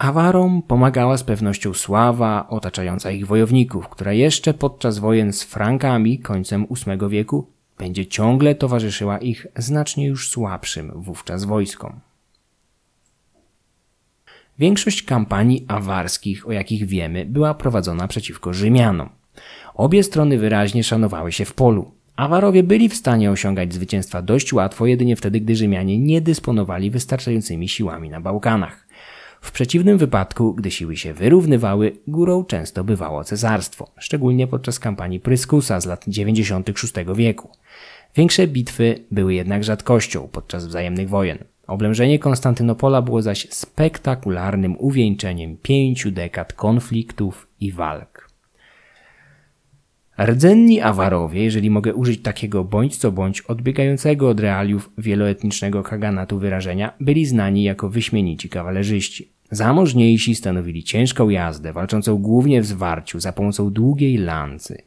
Awarom pomagała z pewnością sława otaczająca ich wojowników, która jeszcze podczas wojen z Frankami końcem VIII wieku będzie ciągle towarzyszyła ich znacznie już słabszym wówczas wojskom. Większość kampanii awarskich, o jakich wiemy, była prowadzona przeciwko Rzymianom. Obie strony wyraźnie szanowały się w polu. Awarowie byli w stanie osiągać zwycięstwa dość łatwo jedynie wtedy, gdy Rzymianie nie dysponowali wystarczającymi siłami na Bałkanach. W przeciwnym wypadku, gdy siły się wyrównywały, górą często bywało cesarstwo, szczególnie podczas kampanii Pryskusa z lat 96 wieku. Większe bitwy były jednak rzadkością podczas wzajemnych wojen. Oblężenie Konstantynopola było zaś spektakularnym uwieńczeniem pięciu dekad konfliktów i walk. Rdzenni Awarowie, jeżeli mogę użyć takiego bądź co bądź odbiegającego od realiów wieloetnicznego kaganatu wyrażenia, byli znani jako wyśmienici kawalerzyści. Zamożniejsi stanowili ciężką jazdę, walczącą głównie w zwarciu za pomocą długiej lancy.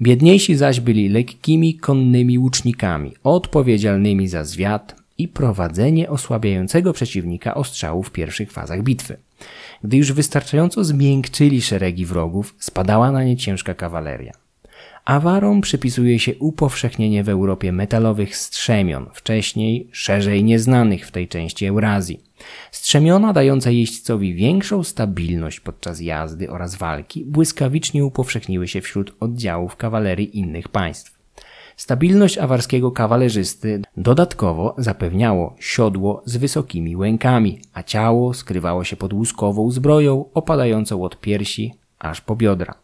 Biedniejsi zaś byli lekkimi konnymi łucznikami, odpowiedzialnymi za zwiat i prowadzenie osłabiającego przeciwnika ostrzału w pierwszych fazach bitwy. Gdy już wystarczająco zmiękczyli szeregi wrogów, spadała na nie ciężka kawaleria. Awarom przypisuje się upowszechnienie w Europie metalowych strzemion, wcześniej szerzej nieznanych w tej części Eurazji. Strzemiona dające jeźdźcowi większą stabilność podczas jazdy oraz walki błyskawicznie upowszechniły się wśród oddziałów kawalerii innych państw. Stabilność awarskiego kawalerzysty dodatkowo zapewniało siodło z wysokimi łękami, a ciało skrywało się pod łuskową zbroją opadającą od piersi aż po biodra.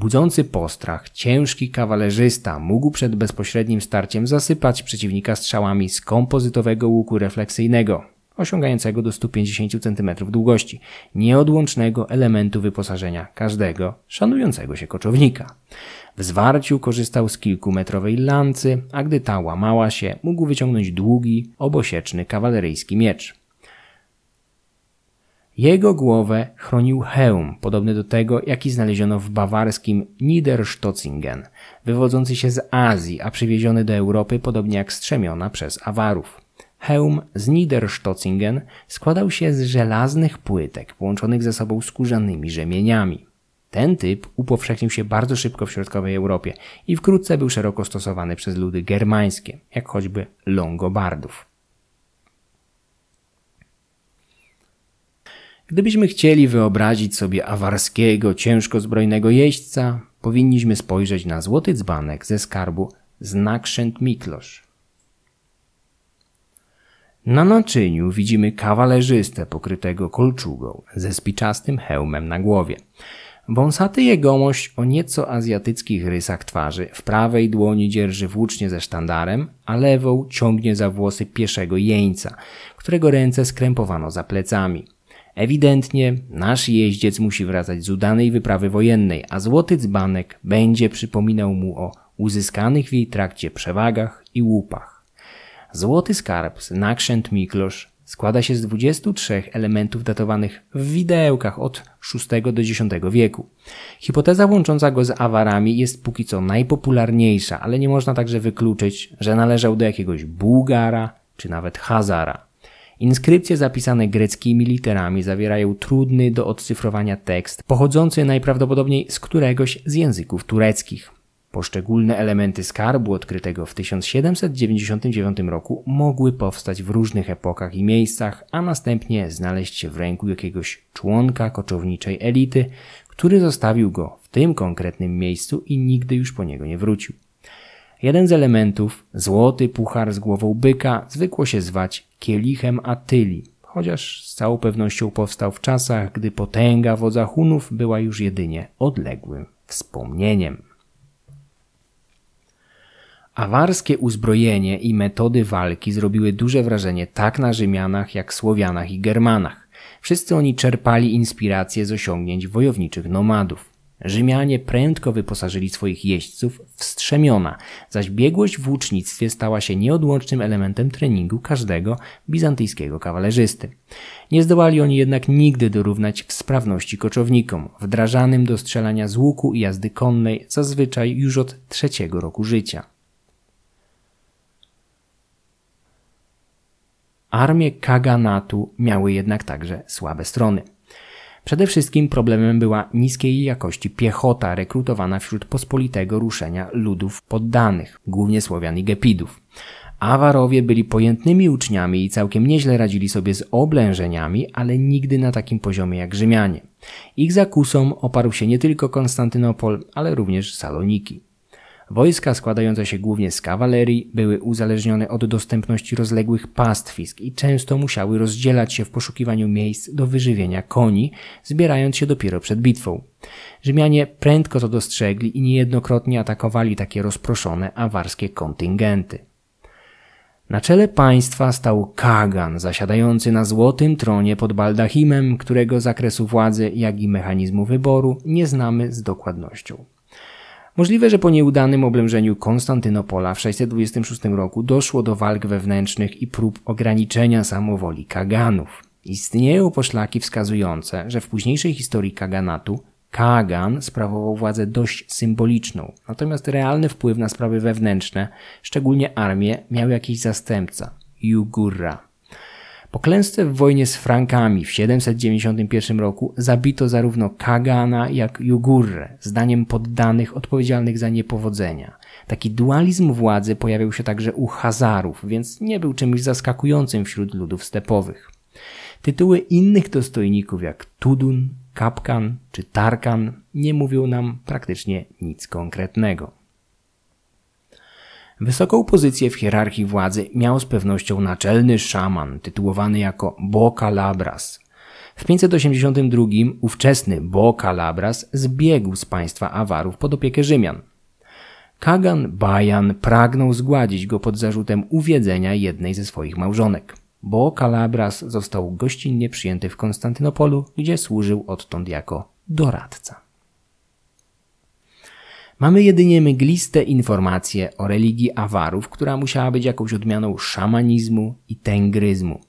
Budzący postrach, ciężki kawalerzysta mógł przed bezpośrednim starciem zasypać przeciwnika strzałami z kompozytowego łuku refleksyjnego, osiągającego do 150 cm długości, nieodłącznego elementu wyposażenia każdego szanującego się koczownika. W zwarciu korzystał z kilkumetrowej lancy, a gdy ta łamała się, mógł wyciągnąć długi, obosieczny kawaleryjski miecz. Jego głowę chronił hełm, podobny do tego, jaki znaleziono w bawarskim Niederstotzingen, wywodzący się z Azji, a przywieziony do Europy podobnie jak strzemiona przez Awarów. Hełm z Niederstotzingen składał się z żelaznych płytek połączonych ze sobą skórzanymi rzemieniami. Ten typ upowszechnił się bardzo szybko w środkowej Europie i wkrótce był szeroko stosowany przez ludy germańskie, jak choćby Longobardów. Gdybyśmy chcieli wyobrazić sobie awarskiego, ciężko zbrojnego jeźdźca, powinniśmy spojrzeć na złoty dzbanek ze skarbu Znakrzęt Miklosz. Na naczyniu widzimy kawalerzystę pokrytego kolczugą ze spiczastym hełmem na głowie. Wąsaty jegomość o nieco azjatyckich rysach twarzy w prawej dłoni dzierży włócznie ze sztandarem, a lewą ciągnie za włosy pieszego jeńca, którego ręce skrępowano za plecami. Ewidentnie nasz jeździec musi wracać z udanej wyprawy wojennej, a złoty dzbanek będzie przypominał mu o uzyskanych w jej trakcie przewagach i łupach. Złoty skarb z Nakrzęt Miklosz składa się z 23 elementów datowanych w widełkach od VI do X wieku. Hipoteza łącząca go z awarami jest póki co najpopularniejsza, ale nie można także wykluczyć, że należał do jakiegoś Bułgara czy nawet Hazara. Inskrypcje zapisane greckimi literami zawierają trudny do odcyfrowania tekst, pochodzący najprawdopodobniej z któregoś z języków tureckich. Poszczególne elementy skarbu odkrytego w 1799 roku mogły powstać w różnych epokach i miejscach, a następnie znaleźć się w ręku jakiegoś członka koczowniczej elity, który zostawił go w tym konkretnym miejscu i nigdy już po niego nie wrócił. Jeden z elementów, złoty puchar z głową byka, zwykło się zwać kielichem Attyli, chociaż z całą pewnością powstał w czasach, gdy potęga wodza Hunów była już jedynie odległym wspomnieniem. Awarskie uzbrojenie i metody walki zrobiły duże wrażenie tak na Rzymianach, jak Słowianach i Germanach. Wszyscy oni czerpali inspirację z osiągnięć wojowniczych nomadów. Rzymianie prędko wyposażyli swoich jeźdźców w strzemiona, zaś biegłość w łucznictwie stała się nieodłącznym elementem treningu każdego bizantyjskiego kawalerzysty. Nie zdołali oni jednak nigdy dorównać w sprawności koczownikom, wdrażanym do strzelania z łuku i jazdy konnej zazwyczaj już od trzeciego roku życia. Armie Kaganatu miały jednak także słabe strony. Przede wszystkim problemem była niskiej jakości piechota rekrutowana wśród pospolitego ruszenia ludów poddanych, głównie Słowian i Gepidów. Awarowie byli pojętnymi uczniami i całkiem nieźle radzili sobie z oblężeniami, ale nigdy na takim poziomie jak Rzymianie. Ich zakusom oparł się nie tylko Konstantynopol, ale również Saloniki. Wojska składające się głównie z kawalerii były uzależnione od dostępności rozległych pastwisk i często musiały rozdzielać się w poszukiwaniu miejsc do wyżywienia koni, zbierając się dopiero przed bitwą. Rzymianie prędko to dostrzegli i niejednokrotnie atakowali takie rozproszone awarskie kontyngenty. Na czele państwa stał Kagan, zasiadający na złotym tronie pod baldachimem, którego zakresu władzy, jak i mechanizmu wyboru nie znamy z dokładnością. Możliwe, że po nieudanym oblężeniu Konstantynopola w 626 roku doszło do walk wewnętrznych i prób ograniczenia samowoli Kaganów. Istnieją poszlaki wskazujące, że w późniejszej historii Kaganatu Kagan sprawował władzę dość symboliczną, natomiast realny wpływ na sprawy wewnętrzne, szczególnie armię, miał jakiś zastępca Jugurra. Po klęsce w wojnie z Frankami w 791 roku zabito zarówno Kagana jak Jugurrę, zdaniem poddanych odpowiedzialnych za niepowodzenia. Taki dualizm władzy pojawił się także u Hazarów, więc nie był czymś zaskakującym wśród ludów stepowych. Tytuły innych dostojników jak Tudun, Kapkan czy Tarkan nie mówią nam praktycznie nic konkretnego. Wysoką pozycję w hierarchii władzy miał z pewnością naczelny szaman, tytułowany jako Labras. W 582 ówczesny Labras zbiegł z państwa Awarów pod opiekę Rzymian. Kagan Bajan pragnął zgładzić go pod zarzutem uwiedzenia jednej ze swoich małżonek. Labras został gościnnie przyjęty w Konstantynopolu, gdzie służył odtąd jako doradca. Mamy jedynie mgliste informacje o religii Awarów, która musiała być jakąś odmianą szamanizmu i tengryzmu.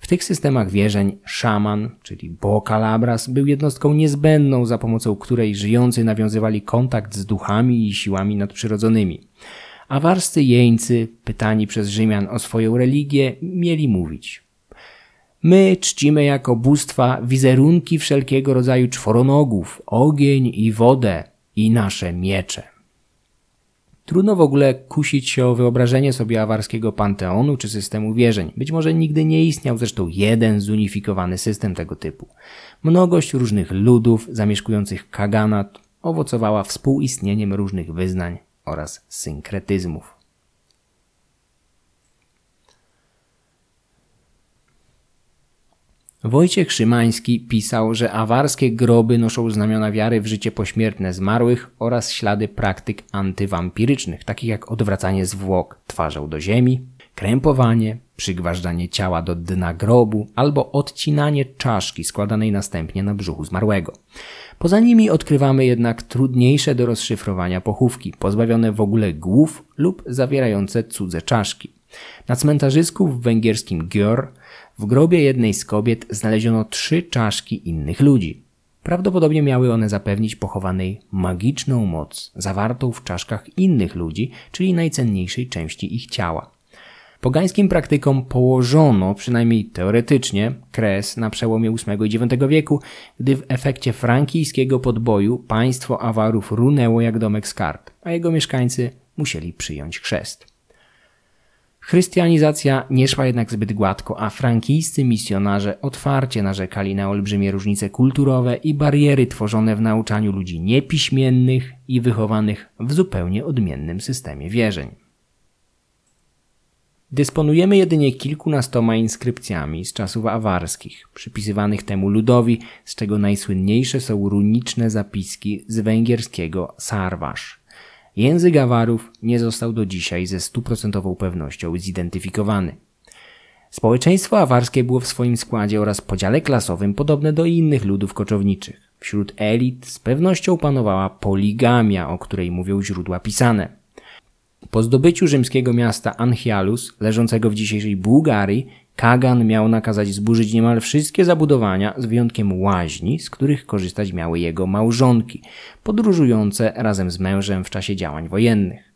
W tych systemach wierzeń szaman, czyli Bokalabras, był jednostką niezbędną, za pomocą której żyjący nawiązywali kontakt z duchami i siłami nadprzyrodzonymi. Awarscy jeńcy, pytani przez Rzymian o swoją religię, mieli mówić. My czcimy jako bóstwa wizerunki wszelkiego rodzaju czworonogów, ogień i wodę, i nasze miecze. Trudno w ogóle kusić się o wyobrażenie sobie awarskiego panteonu czy systemu wierzeń. Być może nigdy nie istniał zresztą jeden zunifikowany system tego typu. Mnogość różnych ludów zamieszkujących kaganat owocowała współistnieniem różnych wyznań oraz synkretyzmów. Wojciech Szymański pisał, że awarskie groby noszą znamiona wiary w życie pośmiertne zmarłych oraz ślady praktyk antywampirycznych, takich jak odwracanie zwłok twarzą do ziemi, krępowanie, przygważdżanie ciała do dna grobu albo odcinanie czaszki składanej następnie na brzuchu zmarłego. Poza nimi odkrywamy jednak trudniejsze do rozszyfrowania pochówki, pozbawione w ogóle głów lub zawierające cudze czaszki. Na cmentarzysku w węgierskim Gjör w grobie jednej z kobiet znaleziono trzy czaszki innych ludzi. Prawdopodobnie miały one zapewnić pochowanej magiczną moc zawartą w czaszkach innych ludzi, czyli najcenniejszej części ich ciała. Pogańskim praktykom położono, przynajmniej teoretycznie, kres na przełomie VIII i IX wieku, gdy w efekcie frankijskiego podboju państwo Awarów runęło jak domek z kart, a jego mieszkańcy musieli przyjąć chrzest. Chrystianizacja nie szła jednak zbyt gładko, a frankijscy misjonarze otwarcie narzekali na olbrzymie różnice kulturowe i bariery tworzone w nauczaniu ludzi niepiśmiennych i wychowanych w zupełnie odmiennym systemie wierzeń. Dysponujemy jedynie kilkunastoma inskrypcjami z czasów awarskich, przypisywanych temu ludowi, z czego najsłynniejsze są runiczne zapiski z węgierskiego Sarwasz. Język Awarów nie został do dzisiaj ze stuprocentową pewnością zidentyfikowany. Społeczeństwo awarskie było w swoim składzie oraz podziale klasowym podobne do innych ludów koczowniczych. Wśród elit z pewnością panowała poligamia, o której mówią źródła pisane. Po zdobyciu rzymskiego miasta Anchialus, leżącego w dzisiejszej Bułgarii, Kagan miał nakazać zburzyć niemal wszystkie zabudowania, z wyjątkiem łaźni, z których korzystać miały jego małżonki, podróżujące razem z mężem w czasie działań wojennych.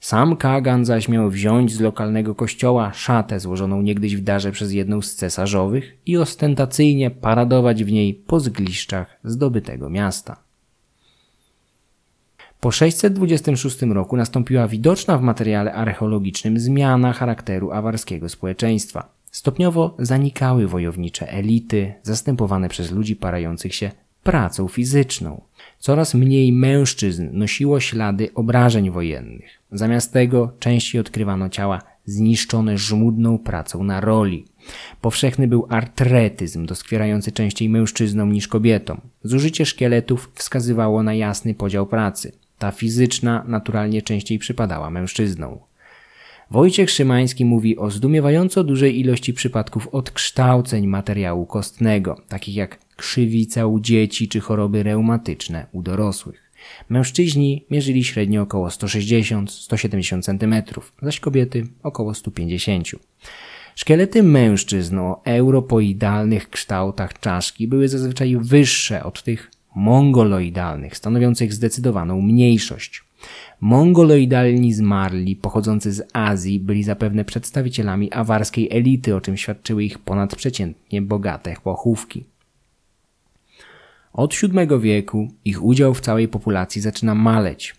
Sam Kagan zaś miał wziąć z lokalnego kościoła szatę złożoną niegdyś w darze przez jedną z cesarzowych i ostentacyjnie paradować w niej po zgliszczach zdobytego miasta. Po 626 roku nastąpiła widoczna w materiale archeologicznym zmiana charakteru awarskiego społeczeństwa. Stopniowo zanikały wojownicze elity, zastępowane przez ludzi parających się pracą fizyczną. Coraz mniej mężczyzn nosiło ślady obrażeń wojennych. Zamiast tego częściej odkrywano ciała zniszczone żmudną pracą na roli. Powszechny był artretyzm, doskwierający częściej mężczyznom niż kobietom. Zużycie szkieletów wskazywało na jasny podział pracy. Ta fizyczna naturalnie częściej przypadała mężczyznom. Wojciech Szymański mówi o zdumiewająco dużej ilości przypadków odkształceń materiału kostnego, takich jak krzywica u dzieci czy choroby reumatyczne u dorosłych. Mężczyźni mierzyli średnio około 160-170 cm, zaś kobiety około 150 Szkielety mężczyzn o europoidalnych kształtach czaszki były zazwyczaj wyższe od tych mongoloidalnych, stanowiących zdecydowaną mniejszość. Mongoloidalni zmarli pochodzący z Azji byli zapewne przedstawicielami awarskiej elity, o czym świadczyły ich ponadprzeciętnie bogate pochówki. Od VII wieku ich udział w całej populacji zaczyna maleć.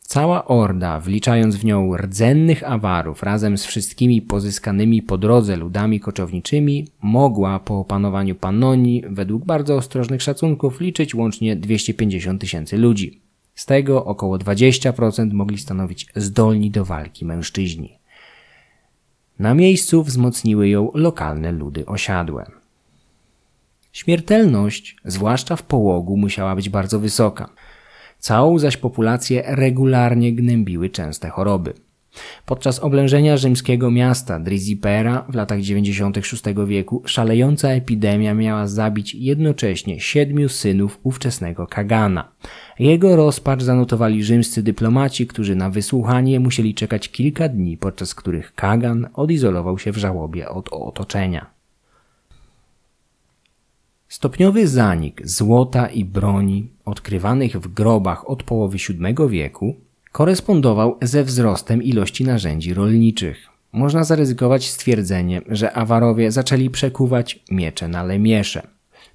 Cała orda, wliczając w nią rdzennych awarów razem z wszystkimi pozyskanymi po drodze ludami koczowniczymi, mogła po opanowaniu Pannonii według bardzo ostrożnych szacunków liczyć łącznie 250 tysięcy ludzi. Z tego około 20% mogli stanowić zdolni do walki mężczyźni. Na miejscu wzmocniły ją lokalne ludy osiadłe. Śmiertelność, zwłaszcza w połogu, musiała być bardzo wysoka. Całą zaś populację regularnie gnębiły częste choroby. Podczas oblężenia rzymskiego miasta Drizipera w latach 96 wieku szalejąca epidemia miała zabić jednocześnie siedmiu synów ówczesnego Kagana. Jego rozpacz zanotowali rzymscy dyplomaci, którzy na wysłuchanie musieli czekać kilka dni, podczas których Kagan odizolował się w żałobie od otoczenia. Stopniowy zanik złota i broni odkrywanych w grobach od połowy VII wieku korespondował ze wzrostem ilości narzędzi rolniczych. Można zaryzykować stwierdzenie, że Awarowie zaczęli przekuwać miecze na lemiesze.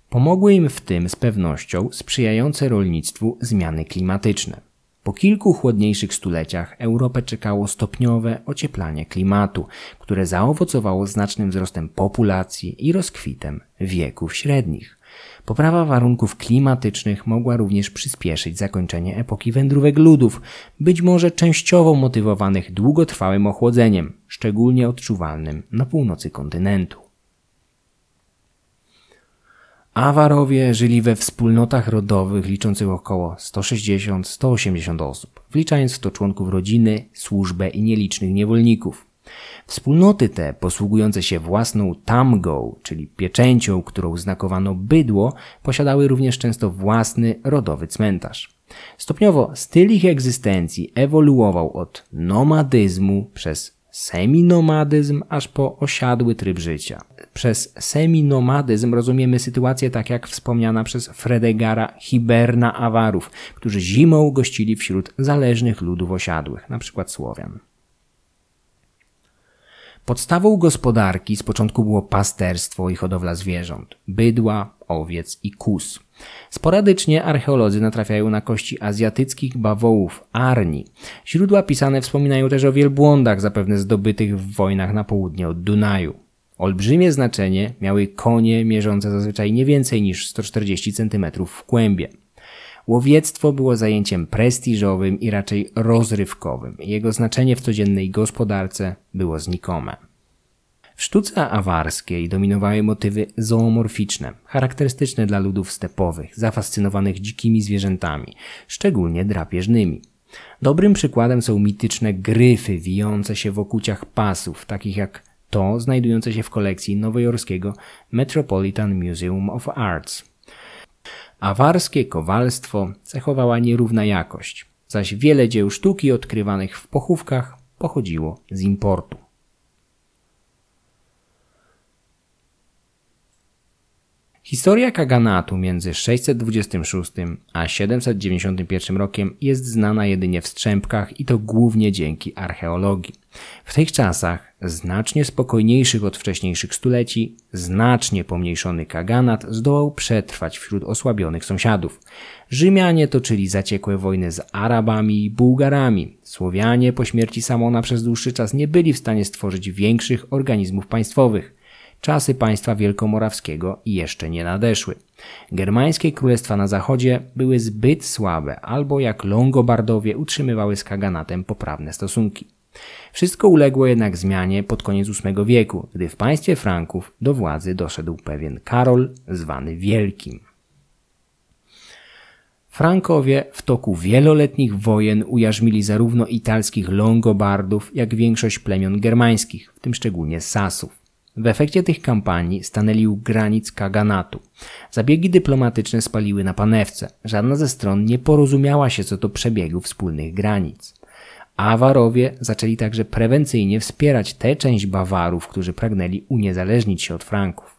Pomogły im w tym z pewnością sprzyjające rolnictwu zmiany klimatyczne. Po kilku chłodniejszych stuleciach Europę czekało stopniowe ocieplanie klimatu, które zaowocowało znacznym wzrostem populacji i rozkwitem wieków średnich. Poprawa warunków klimatycznych mogła również przyspieszyć zakończenie epoki wędrówek ludów, być może częściowo motywowanych długotrwałym ochłodzeniem, szczególnie odczuwalnym na północy kontynentu. Awarowie żyli we wspólnotach rodowych liczących około 160-180 osób, wliczając w to członków rodziny, służbę i nielicznych niewolników. Wspólnoty te, posługujące się własną tamgą, czyli pieczęcią, którą znakowano bydło, posiadały również często własny rodowy cmentarz. Stopniowo styl ich egzystencji ewoluował od nomadyzmu przez seminomadyzm aż po osiadły tryb życia. Przez seminomadyzm rozumiemy sytuację tak jak wspomniana przez Fredegara hiberna awarów, którzy zimą gościli wśród zależnych ludów osiadłych, np. Słowian. Podstawą gospodarki z początku było pasterstwo i hodowla zwierząt, bydła, owiec i kus. Sporadycznie archeolodzy natrafiają na kości azjatyckich bawołów Arni. Źródła pisane wspominają też o wielbłądach zapewne zdobytych w wojnach na południe od Dunaju. Olbrzymie znaczenie miały konie mierzące zazwyczaj nie więcej niż 140 cm w kłębie. Łowiectwo było zajęciem prestiżowym i raczej rozrywkowym. Jego znaczenie w codziennej gospodarce było znikome. W sztuce awarskiej dominowały motywy zoomorficzne, charakterystyczne dla ludów stepowych, zafascynowanych dzikimi zwierzętami, szczególnie drapieżnymi. Dobrym przykładem są mityczne gryfy wijące się w okuciach pasów, takich jak to znajdujące się w kolekcji nowojorskiego Metropolitan Museum of Arts. Awarskie kowalstwo cechowała nierówna jakość, zaś wiele dzieł sztuki odkrywanych w pochówkach pochodziło z importu. Historia kaganatu między 626 a 791 rokiem jest znana jedynie w strzępkach i to głównie dzięki archeologii. W tych czasach, znacznie spokojniejszych od wcześniejszych stuleci, znacznie pomniejszony kaganat zdołał przetrwać wśród osłabionych sąsiadów. Rzymianie toczyli zaciekłe wojny z Arabami i Bułgarami. Słowianie po śmierci Samona przez dłuższy czas nie byli w stanie stworzyć większych organizmów państwowych. Czasy państwa wielkomorawskiego jeszcze nie nadeszły. Germańskie królestwa na zachodzie były zbyt słabe, albo jak Longobardowie utrzymywały z Kaganatem poprawne stosunki. Wszystko uległo jednak zmianie pod koniec VIII wieku, gdy w państwie Franków do władzy doszedł pewien Karol, zwany Wielkim. Frankowie w toku wieloletnich wojen ujarzmili zarówno italskich Longobardów, jak większość plemion germańskich, w tym szczególnie Sasów. W efekcie tych kampanii stanęli u granic kaganatu. Zabiegi dyplomatyczne spaliły na panewce. Żadna ze stron nie porozumiała się co do przebiegu wspólnych granic. Awarowie zaczęli także prewencyjnie wspierać tę część Bawarów, którzy pragnęli uniezależnić się od Franków.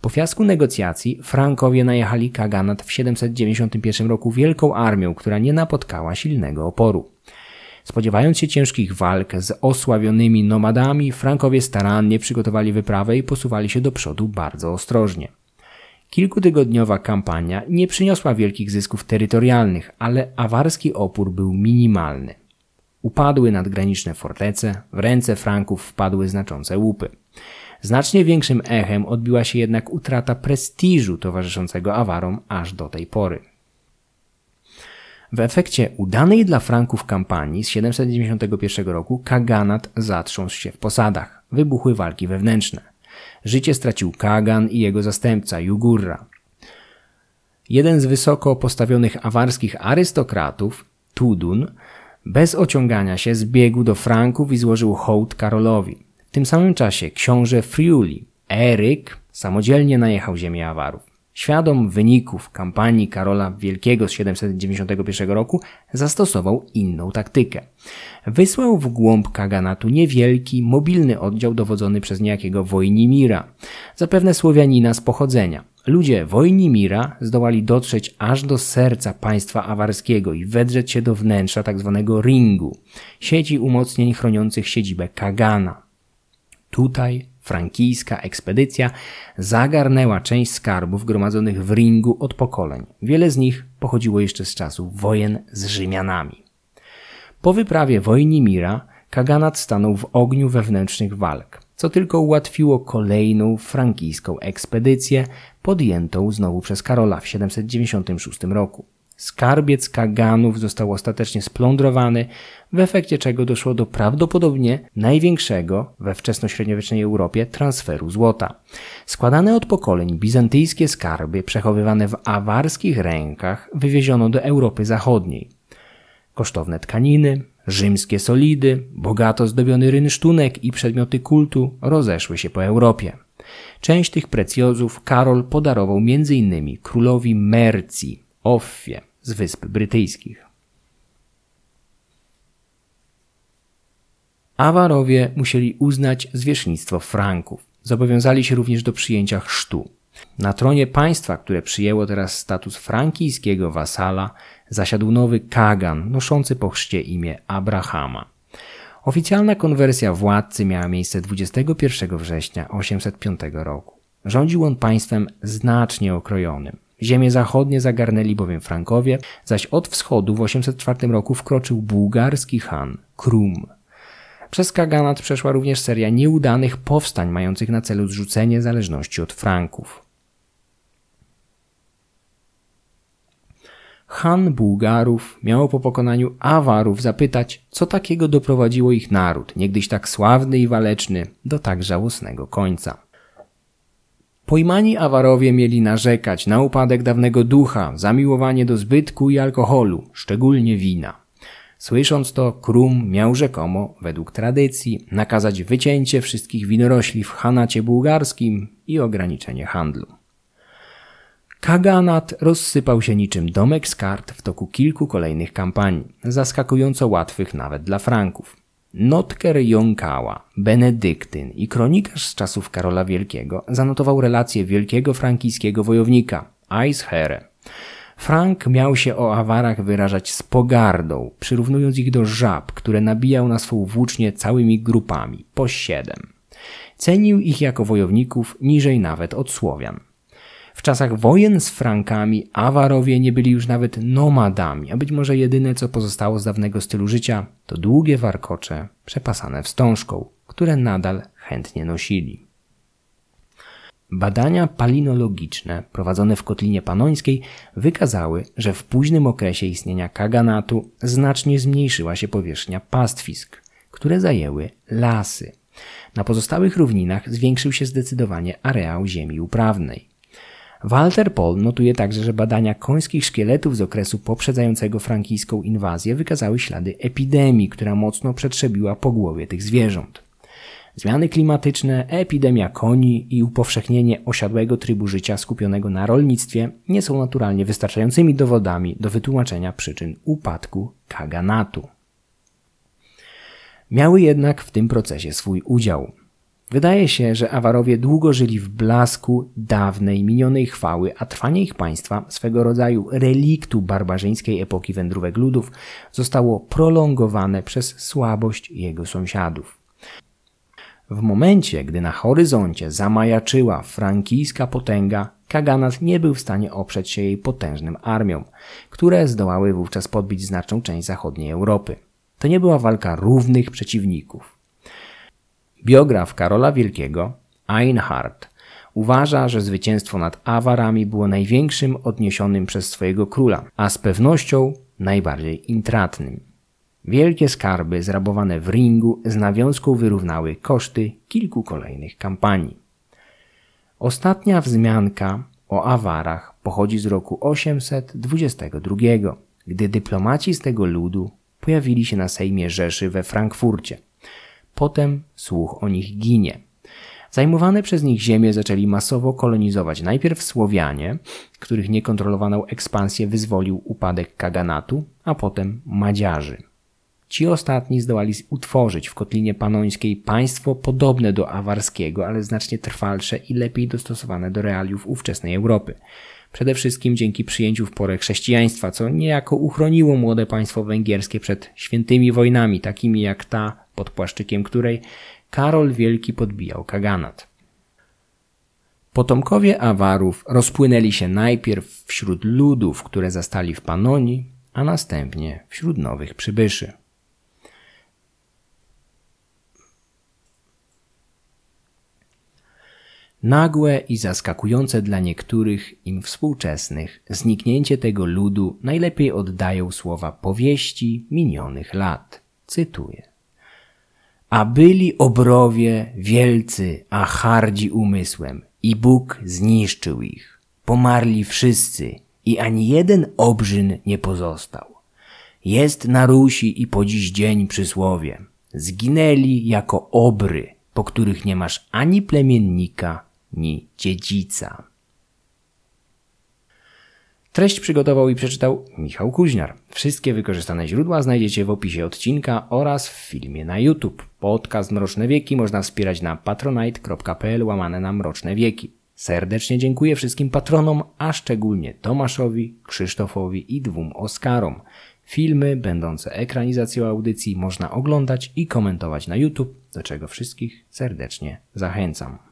Po fiasku negocjacji Frankowie najechali kaganat w 791 roku wielką armią, która nie napotkała silnego oporu. Spodziewając się ciężkich walk z osławionymi nomadami, Frankowie starannie przygotowali wyprawę i posuwali się do przodu bardzo ostrożnie. Kilkutygodniowa kampania nie przyniosła wielkich zysków terytorialnych, ale awarski opór był minimalny. Upadły nadgraniczne fortece, w ręce Franków wpadły znaczące łupy. Znacznie większym echem odbiła się jednak utrata prestiżu towarzyszącego awarom aż do tej pory. W efekcie udanej dla Franków kampanii z 791 roku Kaganat zatrząsł się w posadach. Wybuchły walki wewnętrzne. Życie stracił Kagan i jego zastępca Jugurra. Jeden z wysoko postawionych awarskich arystokratów, Tudun, bez ociągania się zbiegł do Franków i złożył hołd Karolowi. W tym samym czasie książę Friuli, Eryk, samodzielnie najechał ziemię Awarów. Świadom wyników kampanii Karola Wielkiego z 791 roku zastosował inną taktykę. Wysłał w głąb kaganatu niewielki, mobilny oddział dowodzony przez niejakiego Wojnimira, zapewne Słowianina z pochodzenia. Ludzie Wojnimira zdołali dotrzeć aż do serca państwa awarskiego i wedrzeć się do wnętrza tzw. Tak ringu, sieci umocnień chroniących siedzibę Kagana. Tutaj frankijska ekspedycja zagarnęła część skarbów gromadzonych w ringu od pokoleń. Wiele z nich pochodziło jeszcze z czasów wojen z Rzymianami. Po wyprawie Wojnimira Kaganat stanął w ogniu wewnętrznych walk, co tylko ułatwiło kolejną frankijską ekspedycję podjętą znowu przez Karola w 796 roku. Skarbiec Kaganów został ostatecznie splądrowany, w efekcie czego doszło do prawdopodobnie największego we wczesnośredniowiecznej Europie transferu złota. Składane od pokoleń bizantyjskie skarby przechowywane w awarskich rękach wywieziono do Europy Zachodniej. Kosztowne tkaniny, rzymskie solidy, bogato zdobiony rynsztunek i przedmioty kultu rozeszły się po Europie. Część tych precjozów Karol podarował m.in. królowi Mercji, Offie z Wysp Brytyjskich. Awarowie musieli uznać zwierzchnictwo Franków. Zobowiązali się również do przyjęcia chrztu. Na tronie państwa, które przyjęło teraz status frankijskiego wasala, zasiadł nowy Kagan, noszący po chrzcie imię Abrahama. Oficjalna konwersja władcy miała miejsce 21 września 805 roku. Rządził on państwem znacznie okrojonym. Ziemie zachodnie zagarnęli bowiem Frankowie, zaś od wschodu w 804 roku wkroczył bułgarski han Krum. Przez Kaganat przeszła również seria nieudanych powstań mających na celu zrzucenie zależności od Franków. Han Bułgarów miał po pokonaniu Awarów zapytać, co takiego doprowadziło ich naród, niegdyś tak sławny i waleczny, do tak żałosnego końca. Pojmani Awarowie mieli narzekać na upadek dawnego ducha, zamiłowanie do zbytku i alkoholu, szczególnie wina. Słysząc to, Krum miał rzekomo, według tradycji, nakazać wycięcie wszystkich winorośli w Hanacie bułgarskim i ograniczenie handlu. Kaganat rozsypał się niczym domek z kart w toku kilku kolejnych kampanii, zaskakująco łatwych nawet dla Franków. Notker Jąkała, Benedyktyn i kronikarz z czasów Karola Wielkiego zanotował relację wielkiego frankijskiego wojownika, Aishere. Frank miał się o awarach wyrażać z pogardą, przyrównując ich do żab, które nabijał na swą włócznię całymi grupami, po siedem. Cenił ich jako wojowników niżej nawet od Słowian. W czasach wojen z Frankami Awarowie nie byli już nawet nomadami, a być może jedyne co pozostało z dawnego stylu życia to długie warkocze przepasane wstążką, które nadal chętnie nosili. Badania palinologiczne prowadzone w Kotlinie Panońskiej wykazały, że w późnym okresie istnienia kaganatu znacznie zmniejszyła się powierzchnia pastwisk, które zajęły lasy. Na pozostałych równinach zwiększył się zdecydowanie areał ziemi uprawnej. Walter Pohl notuje także, że badania końskich szkieletów z okresu poprzedzającego frankijską inwazję wykazały ślady epidemii, która mocno przetrzebiła po głowie tych zwierząt. Zmiany klimatyczne, epidemia koni i upowszechnienie osiadłego trybu życia skupionego na rolnictwie nie są naturalnie wystarczającymi dowodami do wytłumaczenia przyczyn upadku kaganatu. Miały jednak w tym procesie swój udział. Wydaje się, że Awarowie długo żyli w blasku dawnej, minionej chwały, a trwanie ich państwa, swego rodzaju reliktu barbarzyńskiej epoki wędrówek ludów, zostało prolongowane przez słabość jego sąsiadów. W momencie, gdy na horyzoncie zamajaczyła frankijska potęga, Kaganat nie był w stanie oprzeć się jej potężnym armiom, które zdołały wówczas podbić znaczną część zachodniej Europy. To nie była walka równych przeciwników. Biograf Karola Wielkiego, Einhard, uważa, że zwycięstwo nad Awarami było największym odniesionym przez swojego króla, a z pewnością najbardziej intratnym. Wielkie skarby zrabowane w ringu z nawiązką wyrównały koszty kilku kolejnych kampanii. Ostatnia wzmianka o awarach pochodzi z roku 822, gdy dyplomaci z tego ludu pojawili się na Sejmie Rzeszy we Frankfurcie. Potem słuch o nich ginie. Zajmowane przez nich ziemie zaczęli masowo kolonizować najpierw Słowianie, których niekontrolowaną ekspansję wyzwolił upadek kaganatu, a potem Madziarzy. Ci ostatni zdołali utworzyć w Kotlinie Panońskiej państwo podobne do awarskiego, ale znacznie trwalsze i lepiej dostosowane do realiów ówczesnej Europy. Przede wszystkim dzięki przyjęciu w porę chrześcijaństwa, co niejako uchroniło młode państwo węgierskie przed świętymi wojnami, takimi jak ta, pod płaszczykiem której Karol Wielki podbijał kaganat. Potomkowie Awarów rozpłynęli się najpierw wśród ludów, które zastali w Panonii, a następnie wśród nowych przybyszy. Nagłe i zaskakujące dla niektórych im współczesnych zniknięcie tego ludu najlepiej oddają słowa powieści minionych lat. Cytuję. A byli obrowie wielcy, a hardzi umysłem, i Bóg zniszczył ich. Pomarli wszyscy, i ani jeden obrzyn nie pozostał. Jest na Rusi i po dziś dzień przysłowie. Zginęli jako obry, po których nie masz ani plemiennika, ni dziedzica. Treść przygotował i przeczytał Michał Kuźniar. Wszystkie wykorzystane źródła znajdziecie w opisie odcinka oraz w filmie na YouTube. Podcast Mroczne Wieki można wspierać na patronite.pl łamane na Mroczne Wieki. Serdecznie dziękuję wszystkim patronom, a szczególnie Tomaszowi, Krzysztofowi i dwóm Oskarom. Filmy będące ekranizacją audycji można oglądać i komentować na YouTube, do czego wszystkich serdecznie zachęcam.